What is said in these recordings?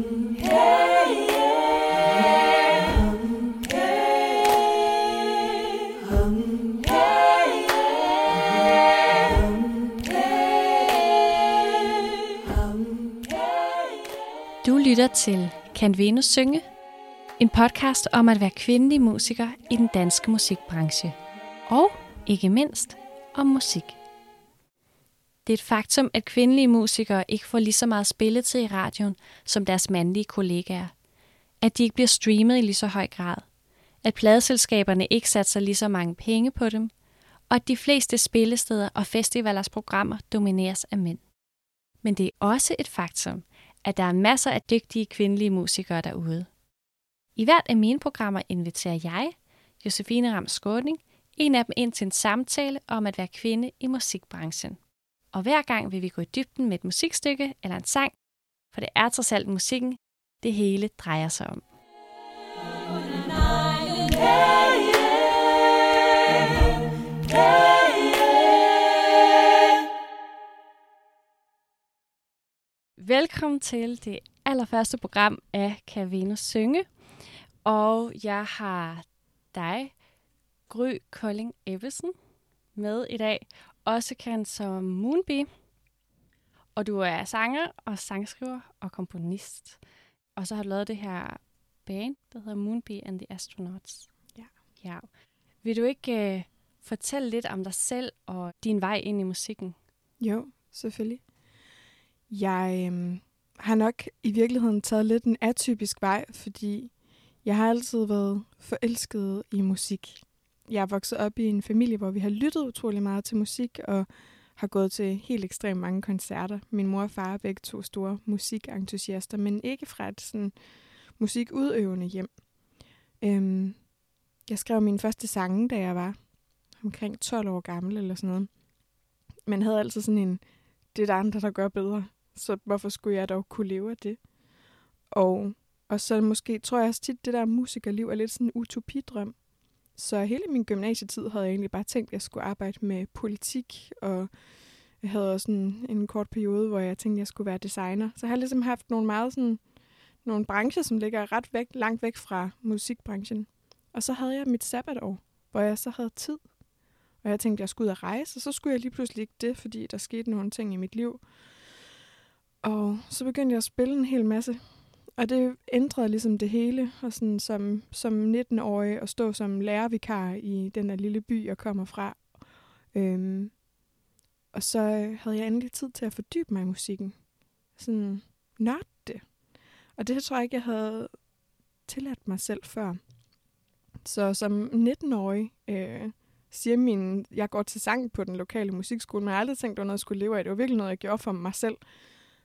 Du lytter til Kan Venus synge? En podcast om at være kvindelig musiker i den danske musikbranche. Og ikke mindst om musik. Det er et faktum, at kvindelige musikere ikke får lige så meget spilletid i radioen som deres mandlige kollegaer. At de ikke bliver streamet i lige så høj grad. At pladeselskaberne ikke satser lige så mange penge på dem. Og at de fleste spillesteder og festivalers programmer domineres af mænd. Men det er også et faktum, at der er masser af dygtige kvindelige musikere derude. I hvert af mine programmer inviterer jeg, Josefine Ram Skåning, en af dem ind til en samtale om at være kvinde i musikbranchen. Og hver gang vil vi gå i dybden med et musikstykke eller en sang, for det er trods alt musikken, det hele drejer sig om. Velkommen til det allerførste program af Kan Venus synge. Og jeg har dig, Gry Kolding Ebbesen, med i dag. Også kendt som Moonbee. Og du er sanger og sangskriver og komponist. Og så har du lavet det her band, der hedder Moonbee and the Astronauts. Ja. ja. Vil du ikke uh, fortælle lidt om dig selv og din vej ind i musikken? Jo, selvfølgelig. Jeg øhm, har nok i virkeligheden taget lidt en atypisk vej, fordi jeg har altid været forelsket i musik. Jeg er vokset op i en familie, hvor vi har lyttet utrolig meget til musik, og har gået til helt ekstremt mange koncerter. Min mor og far er begge to store musikentusiaster, men ikke fra et sådan musikudøvende hjem. Øhm, jeg skrev min første sange, da jeg var omkring 12 år gammel eller sådan noget. Men havde altid sådan en, det er der andre, der gør bedre. Så hvorfor skulle jeg dog kunne leve af det? Og, og så måske tror jeg også tit, det der musikerliv er lidt sådan en utopidrøm. Så hele min gymnasietid havde jeg egentlig bare tænkt, at jeg skulle arbejde med politik, og jeg havde også en, en kort periode, hvor jeg tænkte, at jeg skulle være designer. Så jeg har ligesom haft nogle meget sådan, nogle brancher, som ligger ret væk, langt væk fra musikbranchen. Og så havde jeg mit sabbatår, hvor jeg så havde tid. Og jeg tænkte, at jeg skulle ud og rejse, og så skulle jeg lige pludselig ikke det, fordi der skete nogle ting i mit liv. Og så begyndte jeg at spille en hel masse. Og det ændrede ligesom det hele. Og sådan som, som 19-årig at stå som lærervikar i den der lille by, jeg kommer fra. Øhm, og så havde jeg endelig tid til at fordybe mig i musikken. Sådan nørde det. Og det tror jeg ikke, jeg havde tilladt mig selv før. Så som 19-årig øh, siger min, jeg går til sang på den lokale musikskole, men jeg har aldrig tænkt, at det var noget, jeg skulle leve af. Det var virkelig noget, jeg gjorde for mig selv.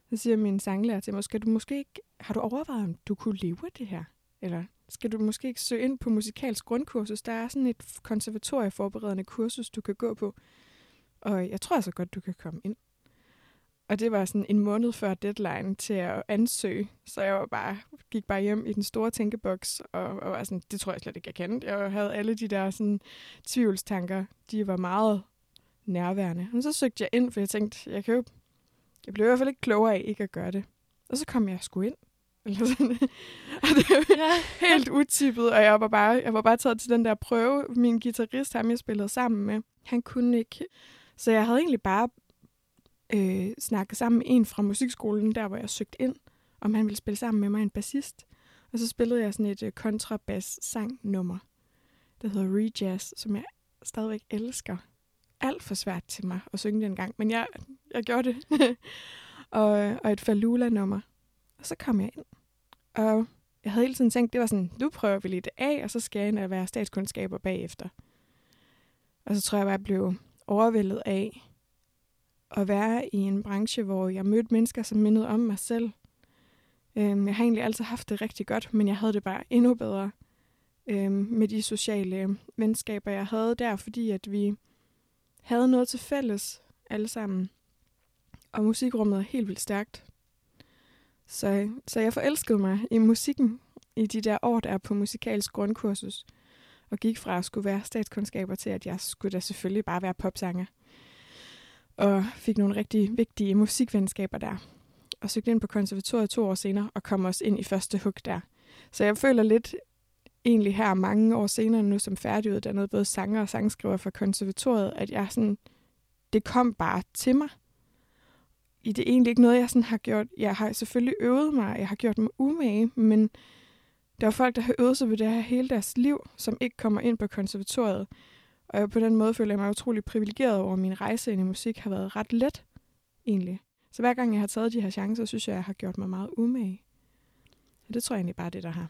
Så siger min sanglærer til mig, skal du måske ikke, har du overvejet, om du kunne leve af det her? Eller skal du måske ikke søge ind på musikalsk grundkursus? Der er sådan et konservatorieforberedende kursus, du kan gå på. Og jeg tror altså godt, du kan komme ind. Og det var sådan en måned før deadline til at ansøge, så jeg var bare, gik bare hjem i den store tænkeboks, og, og var sådan, det tror jeg slet ikke, jeg kendte. Jeg havde alle de der sådan, tvivlstanker, de var meget nærværende. Men så søgte jeg ind, for jeg tænkte, jeg kan jo jeg blev i hvert fald ikke klogere af ikke at gøre det. Og så kom jeg sgu ind. Eller sådan. og det var ja. helt utippet, og jeg var, bare, jeg var bare taget til den der prøve. Min guitarist, ham jeg spillede sammen med, han kunne ikke. Så jeg havde egentlig bare øh, snakket sammen med en fra musikskolen, der hvor jeg søgte ind, om han ville spille sammen med mig, en bassist. Og så spillede jeg sådan et øh, kontrabass-sangnummer, der hedder Rejazz, som jeg stadigvæk elsker alt for svært til mig at synge den gang, men jeg, jeg gjorde det. og, og et Falula-nummer. Og så kom jeg ind. Og jeg havde hele tiden tænkt, det var sådan, nu prøver vi lige det af, og så skal jeg ind og være statskundskaber bagefter. Og så tror jeg bare, jeg blev overvældet af at være i en branche, hvor jeg mødte mennesker, som mindede om mig selv. Øhm, jeg har egentlig altid haft det rigtig godt, men jeg havde det bare endnu bedre øhm, med de sociale venskaber, jeg havde der, fordi at vi havde noget til fælles alle sammen. Og musikrummet er helt vildt stærkt. Så, så jeg forelskede mig i musikken i de der år, der er på musikalsk grundkursus. Og gik fra at skulle være statskundskaber til, at jeg skulle da selvfølgelig bare være popsanger. Og fik nogle rigtig vigtige musikvenskaber der. og søgte ind på konservatoriet to år senere, og kom også ind i første hug der. Så jeg føler lidt egentlig her mange år senere nu som færdiguddannet, både sanger og sangskriver fra konservatoriet, at jeg sådan, det kom bare til mig. I det er egentlig ikke noget, jeg sådan har gjort. Jeg har selvfølgelig øvet mig, jeg har gjort mig umage, men der er folk, der har øvet sig ved det her hele deres liv, som ikke kommer ind på konservatoriet. Og jeg på den måde føler jeg mig utrolig privilegeret over, at min rejse ind i musik har været ret let, egentlig. Så hver gang jeg har taget de her chancer, synes jeg, jeg har gjort mig meget umage. Og det tror jeg egentlig bare det, der har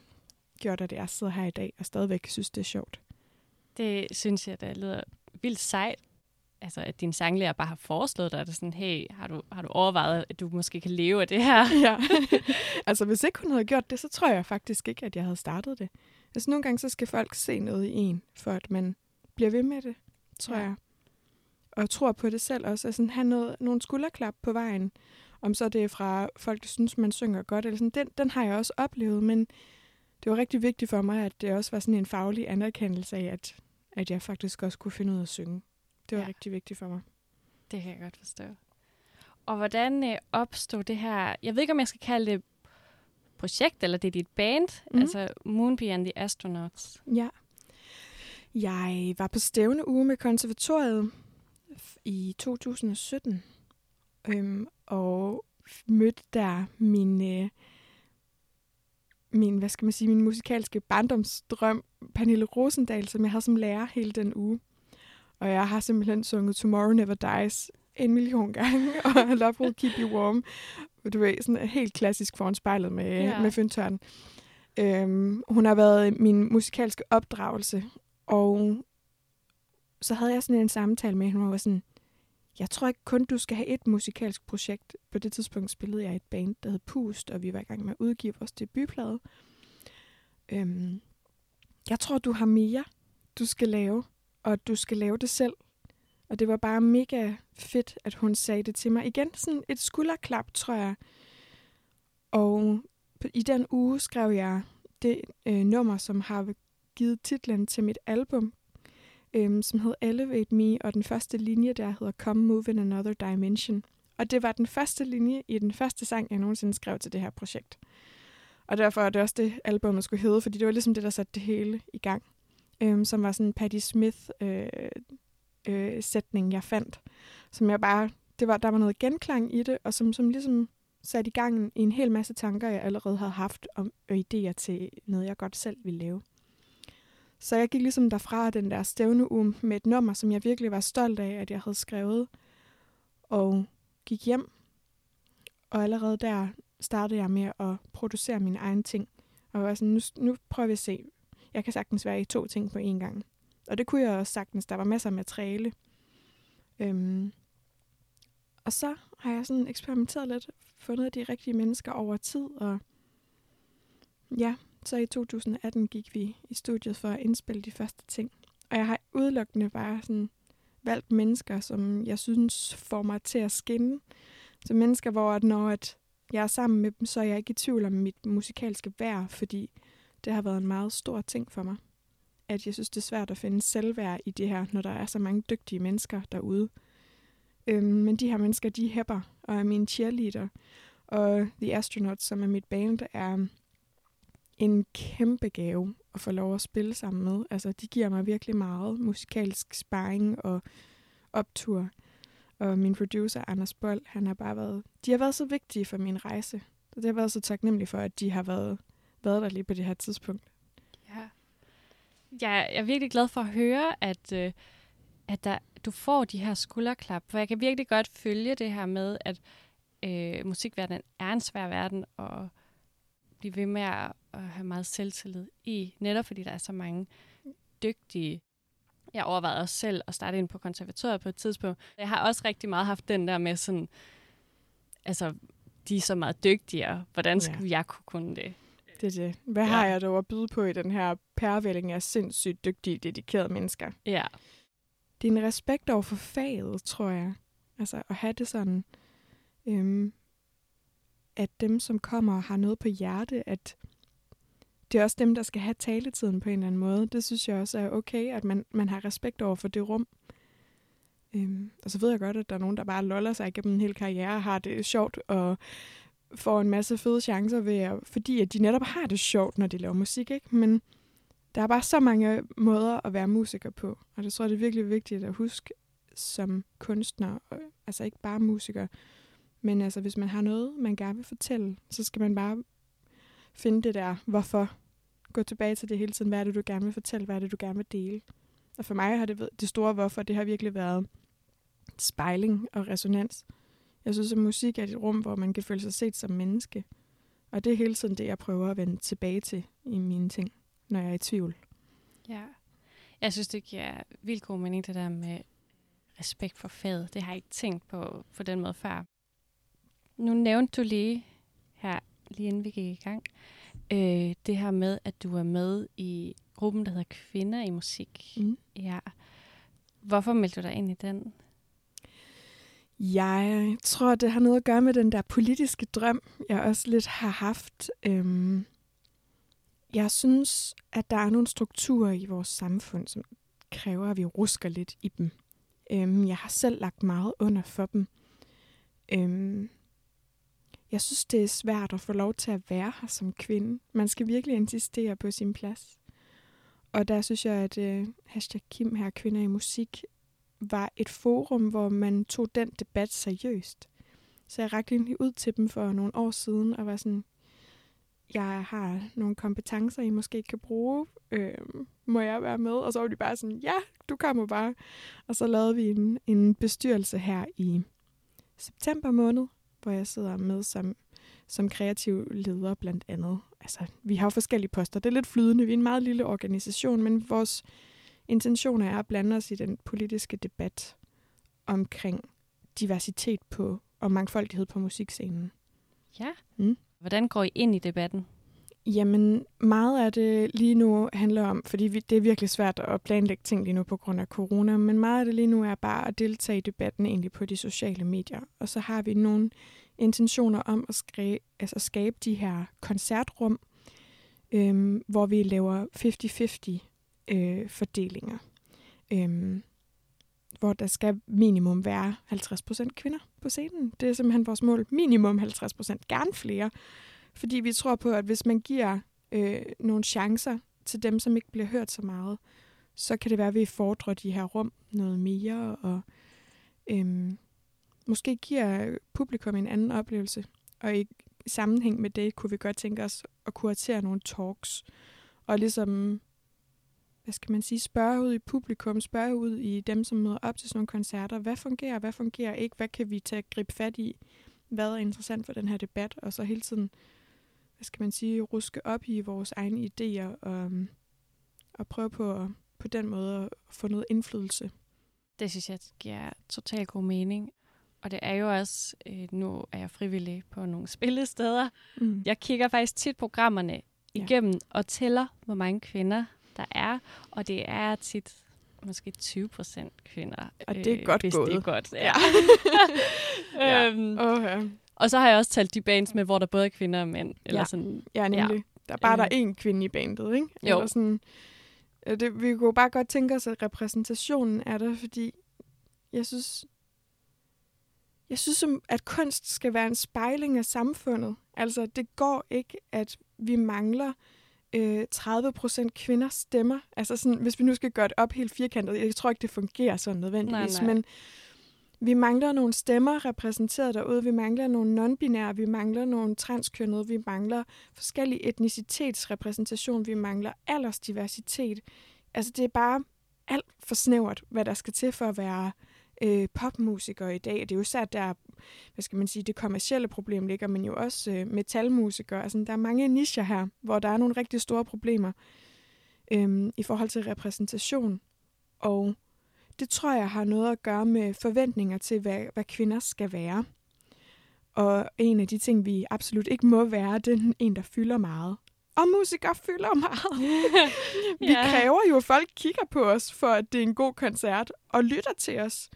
gjort, at jeg sidder her i dag og stadigvæk synes, det er sjovt. Det synes jeg, der lyder vildt sejt. Altså, at din sanglærer bare har foreslået dig, at sådan, hey, har du, har du overvejet, at du måske kan leve af det her? Ja. altså, hvis ikke hun havde gjort det, så tror jeg faktisk ikke, at jeg havde startet det. Altså, nogle gange så skal folk se noget i en, for at man bliver ved med det, tror ja. jeg. Og tror på det selv også. Altså, have noget, nogle skulderklap på vejen. Om så det er fra folk, der synes, man synger godt. Eller sådan, den, den har jeg også oplevet, men det var rigtig vigtigt for mig, at det også var sådan en faglig anerkendelse af, at, at jeg faktisk også kunne finde ud af at synge. Det var ja. rigtig vigtigt for mig. Det kan jeg godt forstå. Og hvordan øh, opstod det her, jeg ved ikke, om jeg skal kalde det projekt, eller det er dit band, mm. altså Moonbee and the Astronauts. Ja. Jeg var på stævne uge med konservatoriet i 2017, øhm, og mødte der min, øh, min, hvad skal man sige, min musikalske barndomsdrøm, Pernille Rosendal, som jeg havde som lærer hele den uge. Og jeg har simpelthen sunget Tomorrow Never Dies en million gange, og Love Will Keep You Warm. Du ved, sådan helt klassisk foran spejlet med, ja. med fyndtørn. Øhm, hun har været min musikalske opdragelse, og så havde jeg sådan en samtale med hende, hvor jeg var sådan, jeg tror ikke kun, du skal have et musikalsk projekt. På det tidspunkt spillede jeg et band, der hed Pust, og vi var i gang med at udgive vores debutplade. Øhm, jeg tror, du har mere, du skal lave, og du skal lave det selv. Og det var bare mega fedt, at hun sagde det til mig. Igen sådan et skulderklap, tror jeg. Og i den uge skrev jeg det øh, nummer, som har givet titlen til mit album, øhm, som hed Elevate Me, og den første linje der hedder Come Move in Another Dimension. Og det var den første linje i den første sang, jeg nogensinde skrev til det her projekt. Og derfor er det også det, albumet skulle hedde, fordi det var ligesom det, der satte det hele i gang. Øhm, som var sådan en Patti Smith-sætning, øh, øh, sætning, jeg fandt. Som jeg bare, det var, der var noget genklang i det, og som, som ligesom satte i gang i en hel masse tanker, jeg allerede havde haft om, og idéer til noget, jeg godt selv ville lave. Så jeg gik ligesom derfra den der stævneuge med et nummer, som jeg virkelig var stolt af, at jeg havde skrevet. Og gik hjem. Og allerede der startede jeg med at producere mine egne ting. Og var sådan, nu, nu prøver vi at se. Jeg kan sagtens være i to ting på én gang. Og det kunne jeg også sagtens. Der var masser af materiale. Øhm. Og så har jeg sådan eksperimenteret lidt, fundet de rigtige mennesker over tid, og ja, så i 2018 gik vi i studiet for at indspille de første ting. Og jeg har udelukkende bare sådan valgt mennesker, som jeg synes får mig til at skinne. Så mennesker, hvor at når at jeg er sammen med dem, så er jeg ikke i tvivl om mit musikalske værd, fordi det har været en meget stor ting for mig. At jeg synes, det er svært at finde selvværd i det her, når der er så mange dygtige mennesker derude. Øhm, men de her mennesker, de hæpper og er mine cheerleader. Og The Astronauts, som er mit band, er en kæmpe gave at få lov at spille sammen med. Altså, de giver mig virkelig meget musikalsk sparring og optur. Og min producer, Anders Bold, han har bare været... De har været så vigtige for min rejse. Så det har været så taknemmelig for, at de har været, været der lige på det her tidspunkt. Ja. Jeg er virkelig glad for at høre, at, øh, at der, du får de her skulderklap. For jeg kan virkelig godt følge det her med, at øh, musikverdenen er en svær verden, og blive ved med at, at have meget selvtillid i, netop fordi der er så mange dygtige. Jeg overvejede også selv at starte ind på konservatoriet på et tidspunkt. Jeg har også rigtig meget haft den der med sådan, altså, de er så meget dygtigere. Hvordan skulle ja. jeg kunne kunne det? Det er det. Hvad ja. har jeg dog at byde på i den her pærvælling af sindssygt dygtige, dedikerede mennesker? Ja. Det er en respekt over for faget, tror jeg. Altså at have det sådan, øhm, at dem, som kommer har noget på hjerte, at det er også dem, der skal have taletiden på en eller anden måde. Det synes jeg også er okay, at man, man har respekt over for det rum. Øhm, og så ved jeg godt, at der er nogen, der bare loller sig igennem en hel karriere har det sjovt og får en masse fede chancer ved at, fordi at de netop har det sjovt, når de laver musik, ikke? Men der er bare så mange måder at være musiker på, og det tror jeg, det er virkelig vigtigt at huske som kunstner, og, altså ikke bare musiker, men altså hvis man har noget, man gerne vil fortælle, så skal man bare finde det der, hvorfor. Gå tilbage til det hele tiden, hvad er det, du gerne vil fortælle, hvad er det, du gerne vil dele. Og for mig har det det store hvorfor, det har virkelig været spejling og resonans. Jeg synes, at musik er et rum, hvor man kan føle sig set som menneske. Og det er hele tiden det, jeg prøver at vende tilbage til i mine ting, når jeg er i tvivl. Ja. Jeg synes, det giver vildt god mening, det der med respekt for faget. Det har jeg ikke tænkt på på den måde før. Nu nævnte du lige her, lige inden vi gik i gang, øh, det her med, at du er med i gruppen, der hedder Kvinder i Musik. Mm. Ja. Hvorfor meldte du dig ind i den? Jeg tror, det har noget at gøre med den der politiske drøm, jeg også lidt har haft. Øhm, jeg synes, at der er nogle strukturer i vores samfund, som kræver, at vi rusker lidt i dem. Øhm, jeg har selv lagt meget under for dem. Øhm, jeg synes, det er svært at få lov til at være her som kvinde. Man skal virkelig insistere på sin plads. Og der synes jeg, at øh, hashtag Kim her, Kvinder i Musik, var et forum, hvor man tog den debat seriøst. Så jeg rakte egentlig ud til dem for nogle år siden og var sådan, jeg har nogle kompetencer, I måske kan bruge. Øh, må jeg være med? Og så var de bare sådan, ja, du kommer bare. Og så lavede vi en, en bestyrelse her i september måned, hvor jeg sidder med som, som kreativ leder blandt andet. Altså, vi har jo forskellige poster. Det er lidt flydende. Vi er en meget lille organisation, men vores intentioner er at blande os i den politiske debat omkring diversitet på og mangfoldighed på musikscenen. Ja. Mm. Hvordan går I ind i debatten? Jamen, meget af det lige nu handler om, fordi vi, det er virkelig svært at planlægge ting lige nu på grund af corona, men meget af det lige nu er bare at deltage i debatten egentlig på de sociale medier. Og så har vi nogle intentioner om at skre, altså skabe de her koncertrum, øhm, hvor vi laver 50-50 øh, fordelinger. Øhm, hvor der skal minimum være 50% kvinder på scenen. Det er simpelthen vores mål. Minimum 50%, gerne flere. Fordi vi tror på, at hvis man giver øh, nogle chancer til dem, som ikke bliver hørt så meget, så kan det være, at vi fordrer de her rum noget mere, og øhm, måske giver publikum en anden oplevelse. Og i sammenhæng med det, kunne vi godt tænke os at kuratere nogle talks, og ligesom, hvad skal man sige, spørge ud i publikum, spørge ud i dem, som møder op til sådan nogle koncerter. Hvad fungerer, hvad fungerer ikke? Hvad kan vi tage gribe fat i? Hvad er interessant for den her debat? Og så hele tiden hvad skal man sige, ruske op i vores egne idéer og, og prøve på at, på den måde at få noget indflydelse. Det synes jeg giver totalt god mening. Og det er jo også, øh, nu er jeg frivillig på nogle spillesteder. Mm. Jeg kigger faktisk tit programmerne igennem ja. og tæller, hvor mange kvinder der er. Og det er tit måske 20 procent kvinder. Og det er øh, godt hvis gået. det er godt. Ja. ja. øhm, ja. Og så har jeg også talt de bands med, hvor der både er kvinder og mænd. Eller Ja. sådan, ja, nemlig. Ja. Der er bare der er én kvinde i bandet, ikke? Jo. Eller sådan, øh, det, vi kunne bare godt tænke os, at repræsentationen er der, fordi jeg synes, jeg synes, at kunst skal være en spejling af samfundet. Altså, det går ikke, at vi mangler øh, 30 procent kvinders stemmer. Altså, sådan, hvis vi nu skal gøre det op helt firkantet, jeg tror ikke, det fungerer sådan nødvendigvis, Nej, nej. men vi mangler nogle stemmer repræsenteret derude. Vi mangler nogle non-binære, vi mangler nogle transkønnede, vi mangler forskellig etnicitetsrepræsentation, vi mangler aldersdiversitet. Altså, det er bare alt for snævert, hvad der skal til for at være øh, popmusiker i dag. Det er jo især der, hvad skal man sige, det kommercielle problem ligger, men jo også øh, metalmusikere. Altså, der er mange nicher her, hvor der er nogle rigtig store problemer øh, i forhold til repræsentation. Og det tror jeg har noget at gøre med forventninger til, hvad, hvad kvinder skal være. Og en af de ting, vi absolut ikke må være, det er en, der fylder meget. Og musikere fylder meget. Vi Ja. kræver jo, at folk kigger på os, for at det er en god koncert, og lytter til os.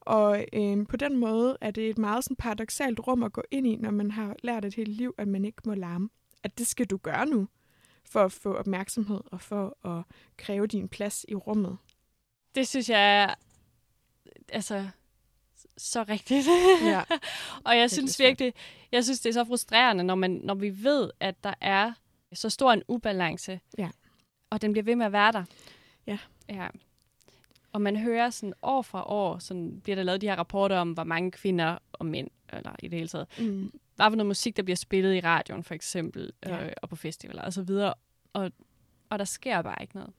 Og øh, på den måde er det et meget sådan paradoxalt rum at gå ind i, når man har lært et helt liv, at man ikke må larme. At det skal du gøre nu, for at få opmærksomhed og for at kræve din plads i rummet. Det synes jeg er altså, så rigtigt. Ja. og jeg synes virkelig, jeg synes, det er så frustrerende, når, man, når vi ved, at der er så stor en ubalance, Ja. og den bliver ved med at være der. Ja. ja. Og man hører sådan år fra år, sådan bliver der lavet de her rapporter om, hvor mange kvinder og mænd, eller i det hele taget, Mm. hvad for noget musik, der bliver spillet i radioen, for eksempel, Ja. øh, og på festivaler og så videre. Og, og der sker bare ikke noget.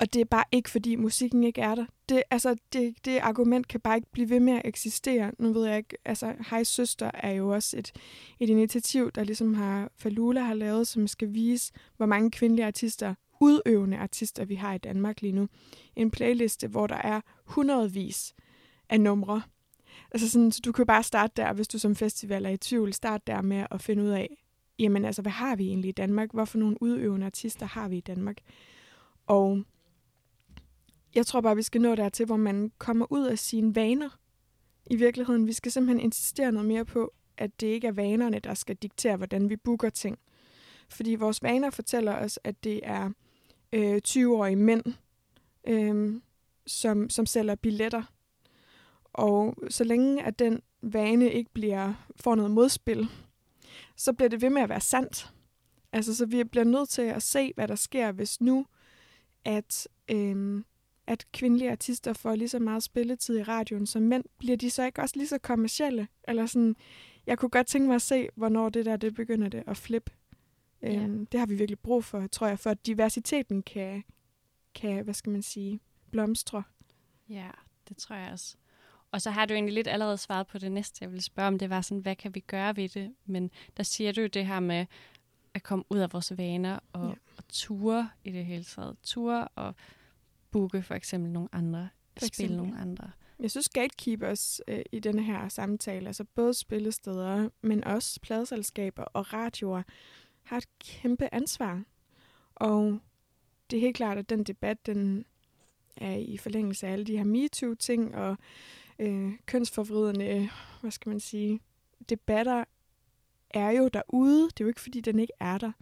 Og det er bare ikke, fordi musikken ikke er der. Det, altså, det, det argument kan bare ikke blive ved med at eksistere. Nu ved jeg ikke, altså, Hej Søster er jo også et, et initiativ, der ligesom har, Falula har lavet, som skal vise, hvor mange kvindelige artister, udøvende artister, vi har i Danmark lige nu. En playliste, hvor der er hundredvis af numre. Altså sådan, så du kan bare starte der, hvis du som festival er i tvivl, start der med at finde ud af, jamen altså, hvad har vi egentlig i Danmark? Hvorfor nogle udøvende artister har vi i Danmark? Og jeg tror bare, vi skal nå dertil, hvor man kommer ud af sine vaner. I virkeligheden, vi skal simpelthen insistere noget mere på, at det ikke er vanerne, der skal diktere, hvordan vi booker ting. Fordi vores vaner fortæller os, at det er øh, 20-årige mænd, øh, som, som sælger billetter. Og så længe at den vane ikke bliver får noget modspil, så bliver det ved med at være sandt. Altså, så vi bliver nødt til at se, hvad der sker, hvis nu, at, øh, at kvindelige artister får lige så meget spilletid i radioen som mænd, bliver de så ikke også lige så kommercielle? Eller sådan, jeg kunne godt tænke mig at se, hvornår det der, det begynder det at flippe. Øhm, det har vi virkelig brug for, tror jeg, for at diversiteten kan, kan hvad skal man sige, blomstre. Ja, det tror jeg også. Og så har du egentlig lidt allerede svaret på det næste, jeg ville spørge om. Det var sådan, hvad kan vi gøre ved det? Men der siger du jo det her med at komme ud af vores vaner og, ja. og ture i det hele taget. Ture og booke for eksempel nogle andre. For spille eksempel. nogle andre. Jeg synes, gatekeepers øh, i denne her samtale, altså både spillesteder, men også pladselskaber og radioer, har et kæmpe ansvar. Og det er helt klart, at den debat, den er i forlængelse af alle de her MeToo-ting og øh, kønsforvridende, hvad skal man sige, debatter er jo derude. Det er jo ikke, fordi den ikke er der.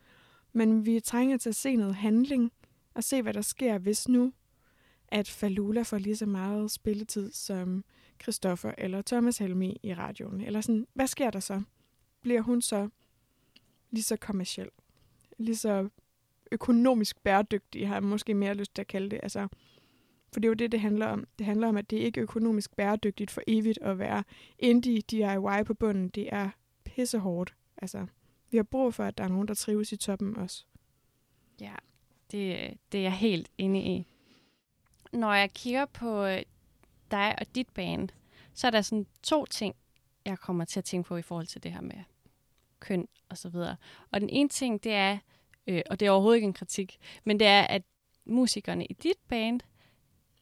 Men vi trænger til at se noget handling og se, hvad der sker, hvis nu at Falula får lige så meget spilletid som Christoffer eller Thomas Helmi i radioen. Eller sådan, hvad sker der så? Bliver hun så lige så kommersiel? Lige så økonomisk bæredygtig, har jeg måske mere lyst til at kalde det. Altså, for det er jo det, det handler om. Det handler om, at det ikke er økonomisk bæredygtigt for evigt at være indie DIY på bunden. Det er pissehårdt. Altså, vi har brug for, at der er nogen, der trives i toppen også. Ja, det, det er jeg helt enig i. Når jeg kigger på øh, dig og dit band, så er der sådan to ting, jeg kommer til at tænke på i forhold til det her med køn og så videre. Og den ene ting, det er, øh, og det er overhovedet ikke en kritik, men det er, at musikerne i dit band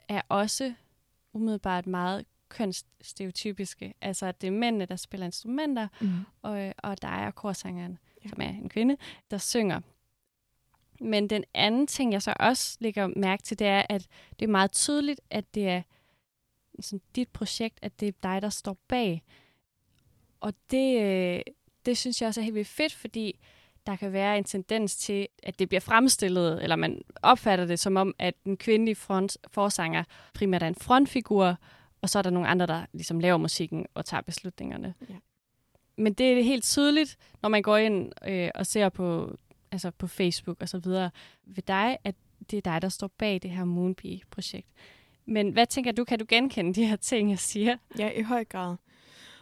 er også umiddelbart meget kønsstereotypiske. Altså, at det er mændene, der spiller instrumenter, Mm. og, og der er korsangeren, ja. som er en kvinde, der synger. Men den anden ting, jeg så også lægger mærke til, det er, at det er meget tydeligt, at det er sådan, dit projekt, at det er dig, der står bag. Og det, øh, det synes jeg også er helt vildt fedt, fordi der kan være en tendens til, at det bliver fremstillet, eller man opfatter det som om, at den kvindelige front, forsanger primært er en frontfigur, og så er der nogle andre, der ligesom laver musikken og tager beslutningerne. Ja. Men det er helt tydeligt, når man går ind øh, og ser på, altså på Facebook og så videre ved dig, at det er dig, der står bag det her Moonbee-projekt. Men hvad tænker du, kan du genkende de her ting, jeg siger? Ja, i høj grad.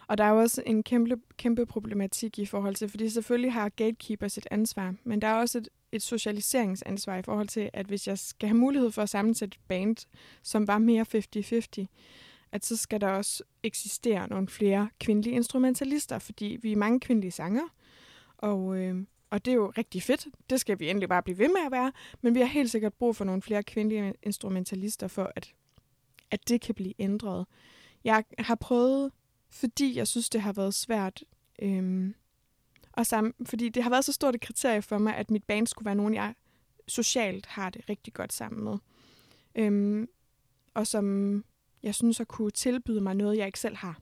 Og der er jo også en kæmpe, kæmpe problematik i forhold til, fordi selvfølgelig har gatekeepers et ansvar, men der er også et, et socialiseringsansvar i forhold til, at hvis jeg skal have mulighed for at sammensætte et band, som var mere 50-50, at så skal der også eksistere nogle flere kvindelige instrumentalister, fordi vi er mange kvindelige sanger, og, øh, og det er jo rigtig fedt. Det skal vi endelig bare blive ved med at være, men vi har helt sikkert brug for nogle flere kvindelige instrumentalister for, at, at det kan blive ændret. Jeg har prøvet fordi jeg synes, det har været svært. Øhm, og sammen, fordi det har været så stort et kriterie for mig, at mit band skulle være nogen, jeg socialt har det rigtig godt sammen med. Øhm, og som jeg synes at kunne tilbyde mig noget, jeg ikke selv har.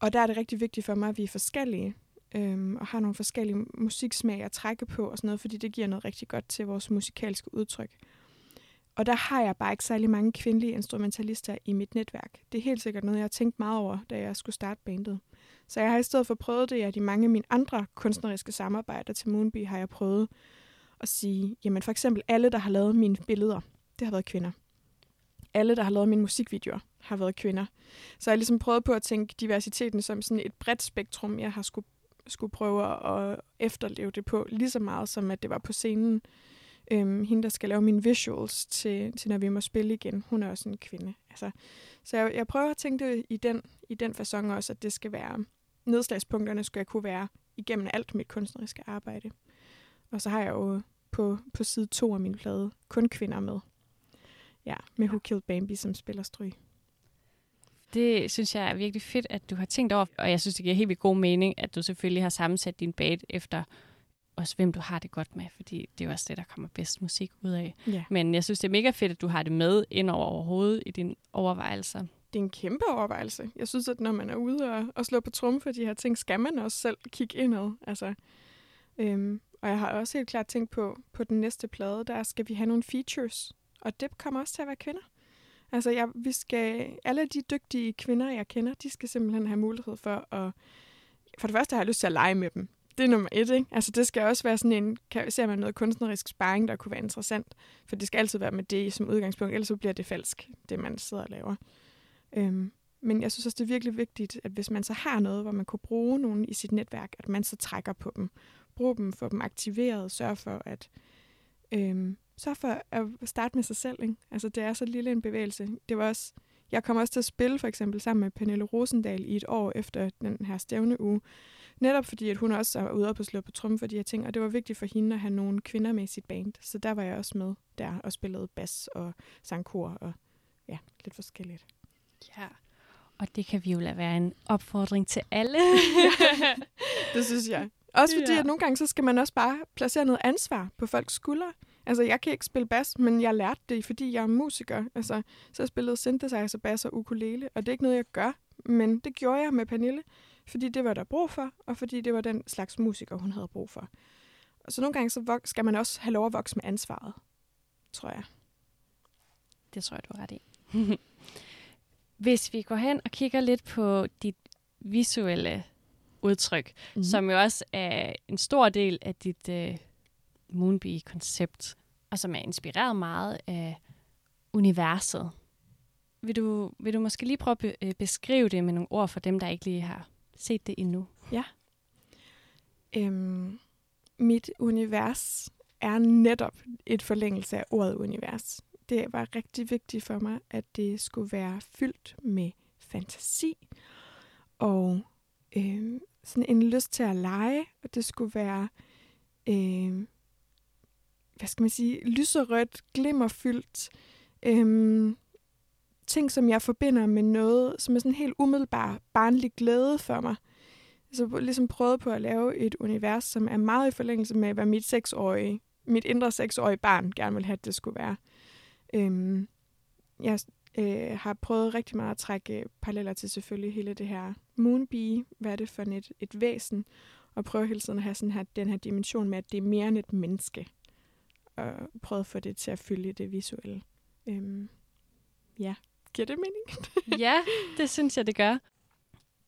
Og der er det rigtig vigtigt for mig, at vi er forskellige, øhm, og har nogle forskellige musiksmag at trække på og sådan noget, fordi det giver noget rigtig godt til vores musikalske udtryk. og der har jeg bare ikke særlig mange kvindelige instrumentalister i mit netværk. Det er helt sikkert noget, jeg har tænkt meget over, da jeg skulle starte bandet. Så jeg har i stedet for prøvet det, at i mange af mine andre kunstneriske samarbejder til Moonbee har jeg prøvet at sige, jamen for eksempel alle, der har lavet mine billeder, det har været kvinder. Alle, der har lavet mine musikvideoer, har været kvinder. Så jeg har ligesom prøvet på at tænke diversiteten som sådan et bredt spektrum, jeg har skulle, skulle prøve at efterleve det på, lige så meget som at det var på scenen. Øhm, hende, der skal lave mine visuals til, til, når vi må spille igen, hun er også en kvinde. Altså, så jeg, jeg prøver at tænke det i den, i den façon også, at det skal være, nedslagspunkterne skal jeg kunne være igennem alt mit kunstneriske arbejde. Og så har jeg jo på, på side to af min plade kun kvinder med. Ja, med Who Killed Bambi som spiller stryg. Det synes jeg er virkelig fedt, at du har tænkt over, og jeg synes, det giver helt vildt god mening, at du selvfølgelig har sammensat din band efter også hvem du har det godt med, fordi det er jo også det, der kommer bedst musik ud af. Ja. Men jeg synes, det er mega fedt, at du har det med ind over overhovedet i dine overvejelser. Det er en kæmpe overvejelse. Jeg synes, at når man er ude og, og slå på trum for de her ting, skal man også selv kigge indad. Altså, øhm, og jeg har også helt klart tænkt på, på den næste plade, der skal vi have nogle features. Og det kommer også til at være kvinder. Altså, jeg, vi skal, alle de dygtige kvinder, jeg kender, de skal simpelthen have mulighed for at... For det første har jeg lyst til at lege med dem det er nummer et, ikke? Altså, det skal også være sådan en, kan, ser man noget kunstnerisk sparring, der kunne være interessant. For det skal altid være med det som udgangspunkt, ellers så bliver det falsk, det man sidder og laver. Øhm, men jeg synes også, det er virkelig vigtigt, at hvis man så har noget, hvor man kunne bruge nogen i sit netværk, at man så trækker på dem. Brug dem, få dem aktiveret, sørg for at øhm, sørg for at starte med sig selv. Ikke? Altså, det er så lille en bevægelse. Det var også, jeg kommer også til at spille for eksempel sammen med Pernille Rosendal i et år efter den her stævne uge, Netop fordi, at hun også er ude på slå på trum for de her ting, og det var vigtigt for hende at have nogle kvinder med i sit band. Så der var jeg også med der og spillede bas og sang kor og ja, lidt forskelligt. Ja, og det kan vi jo lade være en opfordring til alle. det synes jeg. Også fordi, ja. at nogle gange, så skal man også bare placere noget ansvar på folks skuldre. Altså, jeg kan ikke spille bas, men jeg lærte det, fordi jeg er musiker. Altså, så jeg spillede synthesizer, bas og ukulele, og det er ikke noget, jeg gør, men det gjorde jeg med Pernille fordi det var der brug for, og fordi det var den slags musiker, hun havde brug for. Og så nogle gange så skal man også have lov at vokse med ansvaret, tror jeg. Det tror jeg, du har ret i. Hvis vi går hen og kigger lidt på dit visuelle udtryk, mm. som jo også er en stor del af dit uh, Moonbee-koncept, og som er inspireret meget af universet. Vil du, vil du måske lige prøve at be- øh, beskrive det med nogle ord for dem, der ikke lige har set det endnu? Ja. Øhm, mit univers er netop et forlængelse af ordet univers. Det var rigtig vigtigt for mig, at det skulle være fyldt med fantasi og øh, sådan en lyst til at lege, og det skulle være, øh, hvad skal man sige, lyserødt, glimmerfyldt, øhm, ting, som jeg forbinder med noget, som er sådan helt umiddelbar barnlig glæde for mig. Så ligesom prøvet på at lave et univers, som er meget i forlængelse med, hvad mit seksårige, mit indre seksårige barn gerne ville have, at det skulle være. Øhm, jeg øh, har prøvet rigtig meget at trække øh, paralleller til selvfølgelig hele det her moonbee, hvad er det for et, et væsen, og prøve hele tiden at have sådan her, den her dimension med, at det er mere end et menneske, og prøve at få det til at fylde det visuelle. Øhm, ja. Giver det mening? ja, det synes jeg, det gør.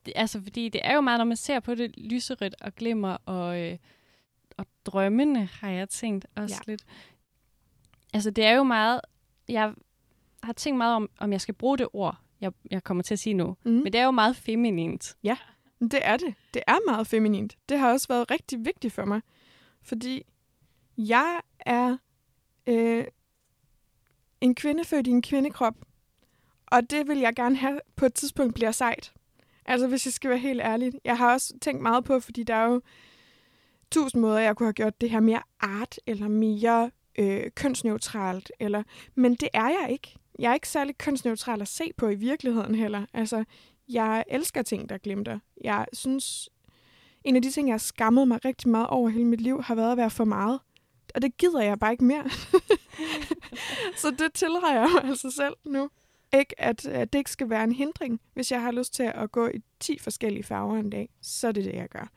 Det, altså, fordi det er jo meget, når man ser på det lyserødt og glimmer og, øh, og drømmende, har jeg tænkt også ja. lidt. Altså, det er jo meget... Jeg har tænkt meget om, om jeg skal bruge det ord, jeg, jeg kommer til at sige nu. Mm. Men det er jo meget feminint. Ja, det er det. Det er meget feminint. Det har også været rigtig vigtigt for mig. Fordi jeg er øh, en kvinde født i en kvindekrop, og det vil jeg gerne have på et tidspunkt bliver sejt. Altså, hvis jeg skal være helt ærlig. Jeg har også tænkt meget på, fordi der er jo tusind måder, jeg kunne have gjort det her mere art, eller mere øh, kønsneutralt. Eller, men det er jeg ikke. Jeg er ikke særlig kønsneutral at se på i virkeligheden heller. Altså, jeg elsker ting, der glimter. Jeg synes, en af de ting, jeg har skammet mig rigtig meget over hele mit liv, har været at være for meget. Og det gider jeg bare ikke mere. så det tilhører jeg mig altså selv nu. Ikke at, at det ikke skal være en hindring. Hvis jeg har lyst til at gå i 10 forskellige farver en dag, så er det det, jeg gør.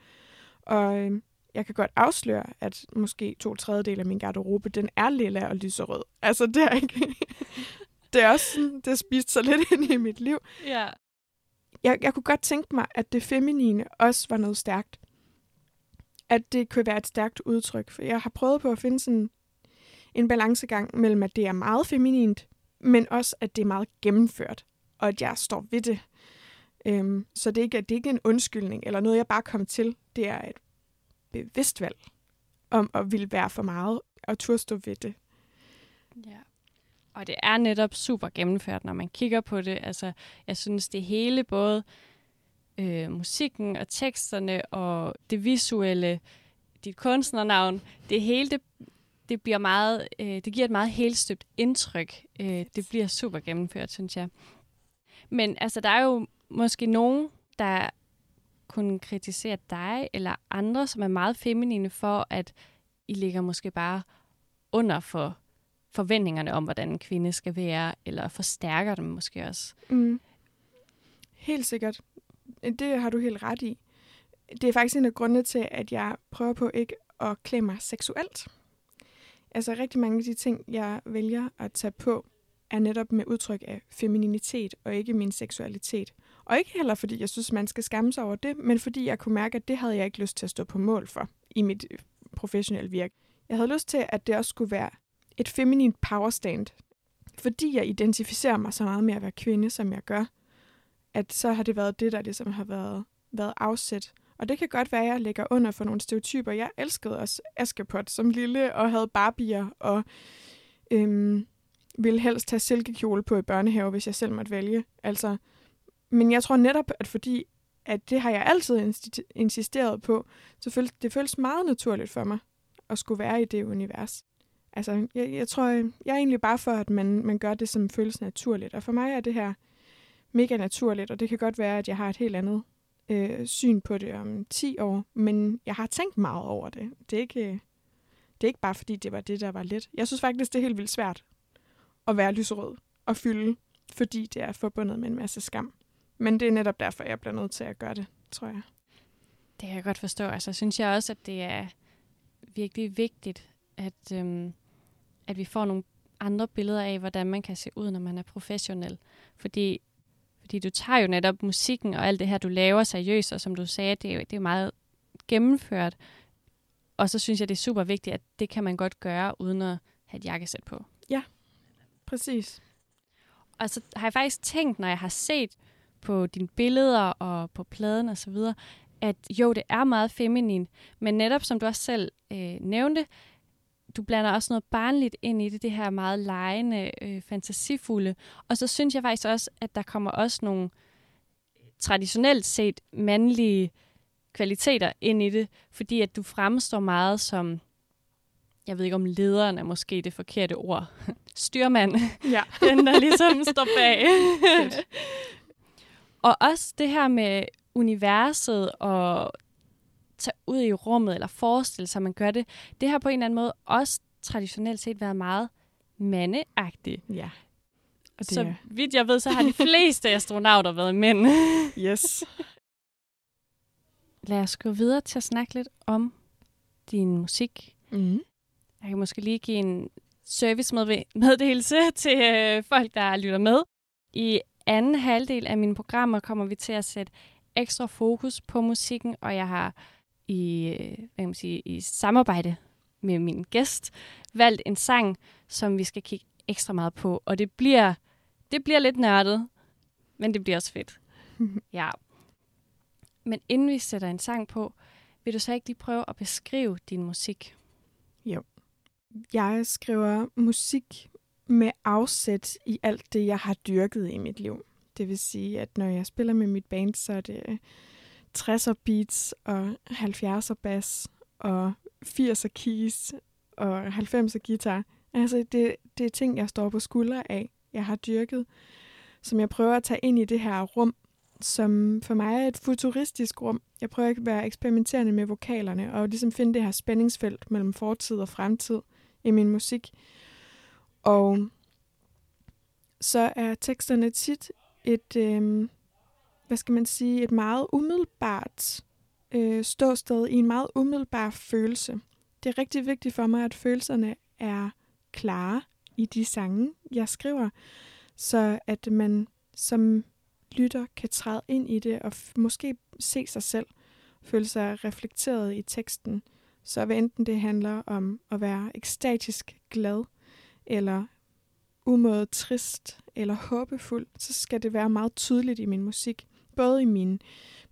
Og øh, jeg kan godt afsløre, at måske to tredjedel af min garderobe, den er lilla og lyserød. Altså, det er ikke... det er også sådan, det har spist så lidt ind i mit liv. Ja. Jeg, jeg kunne godt tænke mig, at det feminine også var noget stærkt. At det kunne være et stærkt udtryk. For jeg har prøvet på at finde sådan en balancegang mellem, at det er meget feminint, men også, at det er meget gennemført, og at jeg står ved det. Øhm, så det er, ikke, det er ikke en undskyldning, eller noget, jeg bare kom til. Det er et bevidst valg om at ville være for meget, og turde stå ved det. Ja. Og det er netop super gennemført, når man kigger på det. Altså, jeg synes, det hele, både øh, musikken og teksterne og det visuelle, dit kunstnernavn, det hele, det, det bliver meget, øh, det giver et meget helstøbt indtryk. Øh, det bliver super gennemført, synes jeg. Men altså, der er jo måske nogen, der kunne kritisere dig eller andre, som er meget feminine for, at I ligger måske bare under for forventningerne om, hvordan en kvinde skal være, eller forstærker dem måske også. Mm. Helt sikkert. Øh, det har du helt ret i. Det er faktisk en af grundene til, at jeg prøver på ikke at klæde mig seksuelt. Altså rigtig mange af de ting, jeg vælger at tage på, er netop med udtryk af femininitet og ikke min seksualitet. Og ikke heller fordi jeg synes, man skal skamme sig over det, men fordi jeg kunne mærke, at det havde jeg ikke lyst til at stå på mål for i mit øh, professionelle virke. Jeg havde lyst til, at det også skulle være et feminint powerstand. Fordi jeg identificerer mig så meget med at være kvinde, som jeg gør, at så har det været det, der ligesom har været, været afsæt. Og det kan godt være, at jeg lægger under for nogle stereotyper. Jeg elskede også Askepot som lille, og havde barbier, og øhm, ville helst tage silkekjole på i børnehave, hvis jeg selv måtte vælge. Altså, men jeg tror netop, at fordi at det har jeg altid insisteret på, så føles, det føles meget naturligt for mig at skulle være i det univers. Altså, jeg, jeg tror, jeg er egentlig bare for, at man, man gør det, som føles naturligt. Og for mig er det her mega naturligt, og det kan godt være, at jeg har et helt andet øh, syn på det om 10 år, men jeg har tænkt meget over det. Det er ikke, det er ikke bare, fordi det var det, der var let. Jeg synes faktisk, det er helt vildt svært at være lyserød og fylde, fordi det er forbundet med en masse skam. Men det er netop derfor, jeg bliver nødt til at gøre det, tror jeg. Det kan jeg godt forstå. Altså, synes jeg også, at det er virkelig vigtigt, at, øhm, at vi får nogle andre billeder af, hvordan man kan se ud, når man er professionel. Fordi, fordi du tager jo netop musikken og alt det her, du laver seriøst, og som du sagde, det er jo, det er meget gennemført. Og så synes jeg, det er super vigtigt, at det kan man godt gøre, uden at have et jakkesæt på. Ja, præcis. Og så har jeg faktisk tænkt, når jeg har set på dine billeder og på pladen og så videre, at jo, det er meget feminin, men netop som du også selv øh, nævnte, du blander også noget barnligt ind i det, det her meget lejende, øh, fantasifulde. Og så synes jeg faktisk også, at der kommer også nogle traditionelt set mandlige kvaliteter ind i det, fordi at du fremstår meget som, jeg ved ikke om lederen er måske det forkerte ord, styrmand, ja. den der ligesom står bag. Og også det her med universet og tage ud i rummet eller forestille sig, at man gør det, det har på en eller anden måde også traditionelt set været meget mandeagtigt. Ja. Og det så er... vidt jeg ved, så har de fleste astronauter været mænd. yes. Lad os gå videre til at snakke lidt om din musik. Mm. Jeg kan måske lige give en servicemeddelelse til øh, folk, der lytter med. I anden halvdel af mine programmer kommer vi til at sætte ekstra fokus på musikken, og jeg har i, hvad kan man sige, i samarbejde med min gæst valgt en sang, som vi skal kigge ekstra meget på. Og det bliver, det bliver lidt nørdet, men det bliver også fedt. ja. Men inden vi sætter en sang på, vil du så ikke lige prøve at beskrive din musik? Jo. Jeg skriver musik med afsæt i alt det, jeg har dyrket i mit liv. Det vil sige, at når jeg spiller med mit band, så er det 60'er beats og 70'er bass og 80'er keys og 90'er guitar. Altså, det, det er ting, jeg står på skuldre af, jeg har dyrket, som jeg prøver at tage ind i det her rum, som for mig er et futuristisk rum. Jeg prøver at være eksperimenterende med vokalerne og ligesom finde det her spændingsfelt mellem fortid og fremtid i min musik. Og så er teksterne tit et, øh, hvad skal man sige, et meget umiddelbart øh, ståsted i en meget umiddelbar følelse. Det er rigtig vigtigt for mig, at følelserne er klare i de sange, jeg skriver, så at man som lytter kan træde ind i det og måske se sig selv, føle sig reflekteret i teksten. Så hvad enten det handler om at være ekstatisk glad, eller umådet trist, eller håbefuld, så skal det være meget tydeligt i min musik. Både i min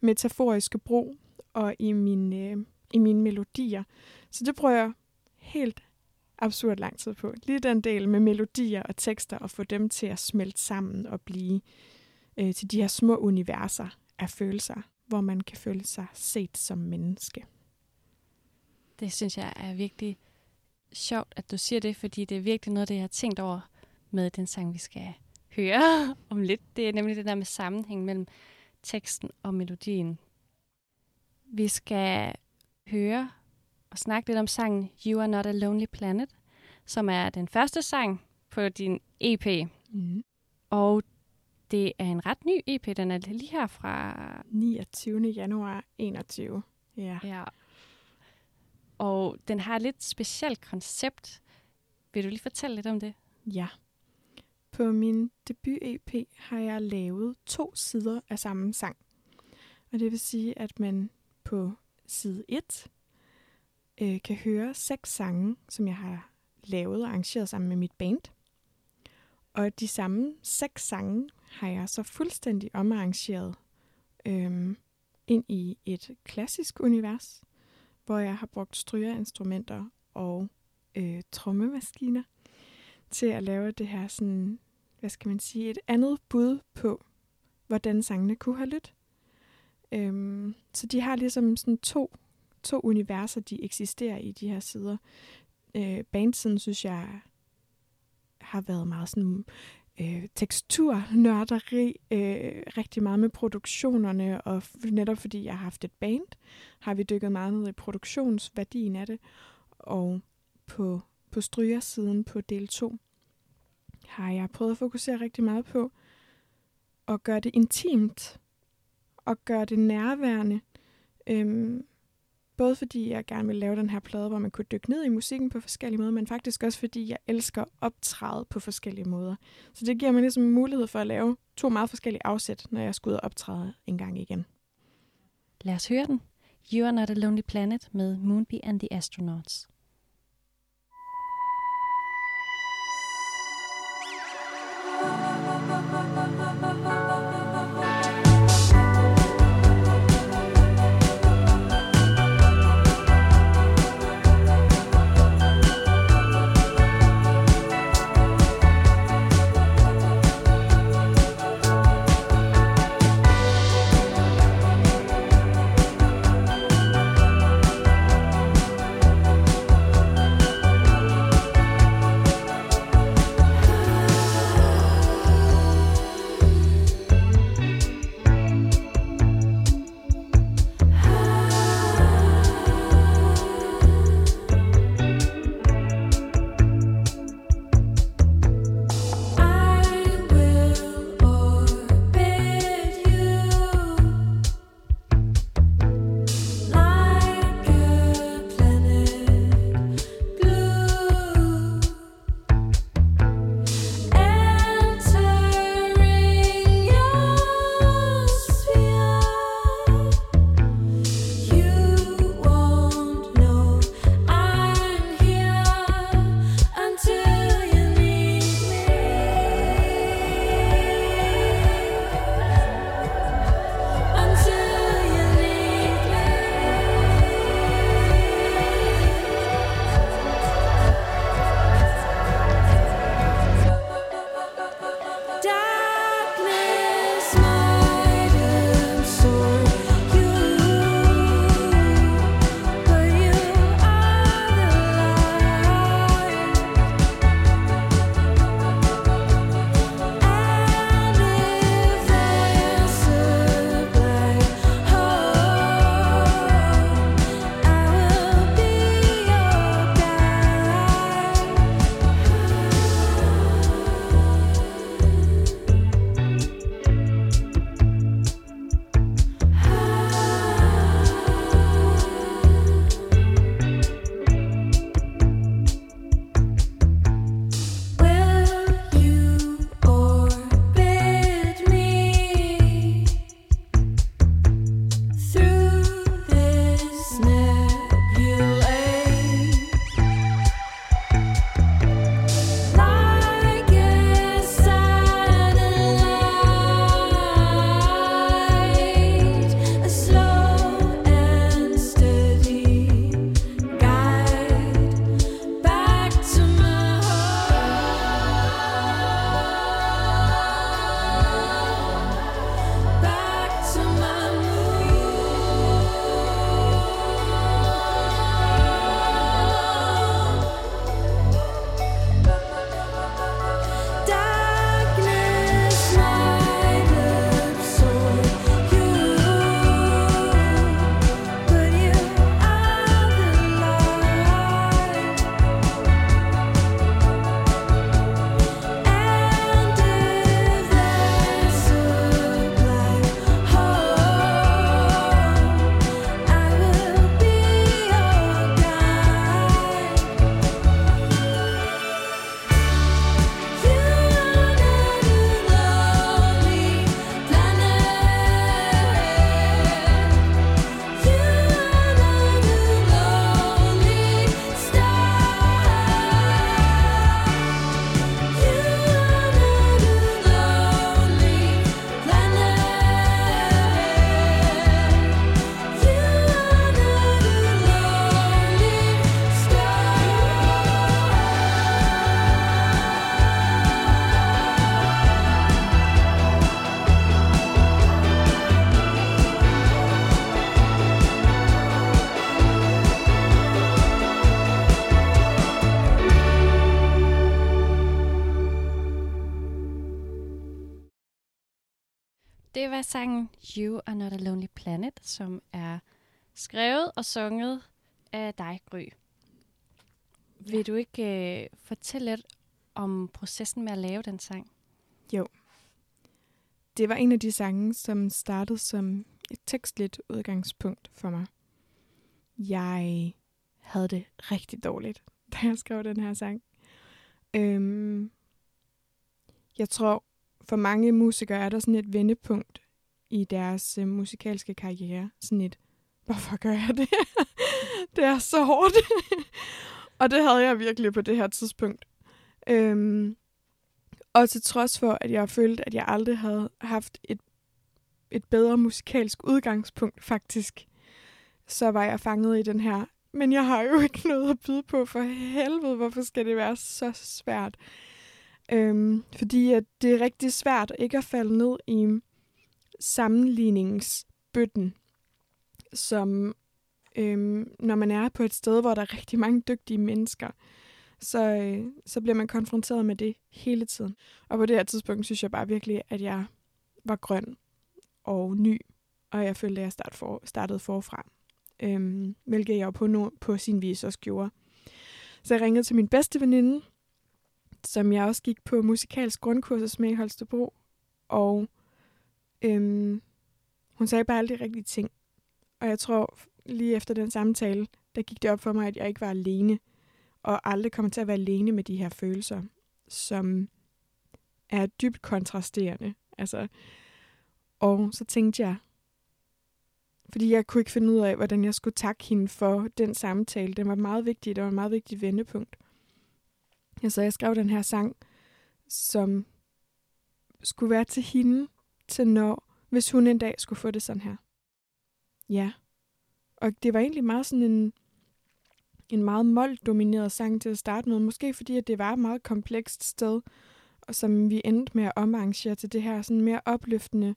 metaforiske brug og i, min, øh, i mine melodier. Så det prøver jeg helt absurd lang tid på. Lige den del med melodier og tekster, og få dem til at smelte sammen og blive øh, til de her små universer af følelser, hvor man kan føle sig set som menneske. Det synes jeg er virkelig sjovt, at du siger det, fordi det er virkelig noget, det jeg har tænkt over med den sang, vi skal høre om lidt. Det er nemlig det der med sammenhæng mellem teksten og melodien. Vi skal høre og snakke lidt om sangen You Are Not a Lonely Planet, som er den første sang på din EP. Mm. Og det er en ret ny EP, den er lige her fra... 29. januar 21. Ja. ja. Og den har et lidt specielt koncept. Vil du lige fortælle lidt om det? Ja. På min debut-EP har jeg lavet to sider af samme sang. Og det vil sige, at man på side 1 øh, kan høre seks sange, som jeg har lavet og arrangeret sammen med mit band. Og de samme seks sange har jeg så fuldstændig omarrangeret øh, ind i et klassisk univers, hvor jeg har brugt strygerinstrumenter og øh, trommemaskiner til at lave det her sådan, hvad skal man sige, et andet bud på, hvordan sangene kunne have lyttet. Øhm, så de har ligesom sådan to, to universer, de eksisterer i de her sider. Øh, bandsiden synes jeg har været meget sådan øh, teksturnørderi, øh, rigtig meget med produktionerne, og netop fordi jeg har haft et band, har vi dykket meget ned i produktionsværdien af det, og på, på strygersiden på del 2 har jeg prøvet at fokusere rigtig meget på at gøre det intimt, og gøre det nærværende, øhm, Både fordi jeg gerne vil lave den her plade, hvor man kunne dykke ned i musikken på forskellige måder, men faktisk også fordi jeg elsker optræde på forskellige måder. Så det giver mig ligesom mulighed for at lave to meget forskellige afsæt, når jeg skal ud og optræde en gang igen. Lad os høre den. You Are Not a Lonely Planet med Moonbee and the Astronauts. Bye. Var sangen You Are Not A Lonely Planet, som er skrevet og sunget af dig, Gry. Vil du ikke øh, fortælle lidt om processen med at lave den sang? Jo. Det var en af de sange, som startede som et tekstligt udgangspunkt for mig. Jeg havde det rigtig dårligt, da jeg skrev den her sang. Øhm, jeg tror, for mange musikere er der sådan et vendepunkt i deres øh, musikalske karriere. Sådan et, hvorfor gør jeg det? det er så hårdt. og det havde jeg virkelig på det her tidspunkt. Øhm, og til trods for, at jeg følte, at jeg aldrig havde haft et, et bedre musikalsk udgangspunkt, faktisk, så var jeg fanget i den her. Men jeg har jo ikke noget at byde på for helvede. Hvorfor skal det være så svært? Øhm, fordi at det er rigtig svært ikke at falde ned i sammenligningsbøtten, som øhm, når man er på et sted, hvor der er rigtig mange dygtige mennesker, så, øh, så bliver man konfronteret med det hele tiden. Og på det her tidspunkt synes jeg bare virkelig, at jeg var grøn og ny, og jeg følte, at jeg start for, startede forfra. Øhm, hvilket jeg på, no, på sin vis også gjorde. Så jeg ringede til min bedste veninde, som jeg også gik på musikalsk grundkursus med i Holstebro. Og øhm, hun sagde bare alle de rigtige ting. Og jeg tror, lige efter den samtale, der gik det op for mig, at jeg ikke var alene. Og aldrig kommer til at være alene med de her følelser, som er dybt kontrasterende. Altså, og så tænkte jeg, fordi jeg kunne ikke finde ud af, hvordan jeg skulle takke hende for den samtale. Den var meget vigtig, det var et meget vigtigt vendepunkt. Så jeg skrev den her sang, som skulle være til hende, til når, hvis hun en dag skulle få det sådan her. Ja. Og det var egentlig meget sådan en, en meget mold-domineret sang til at starte med. Måske fordi, at det var et meget komplekst sted, og som vi endte med at omarrangere til det her sådan mere opløftende.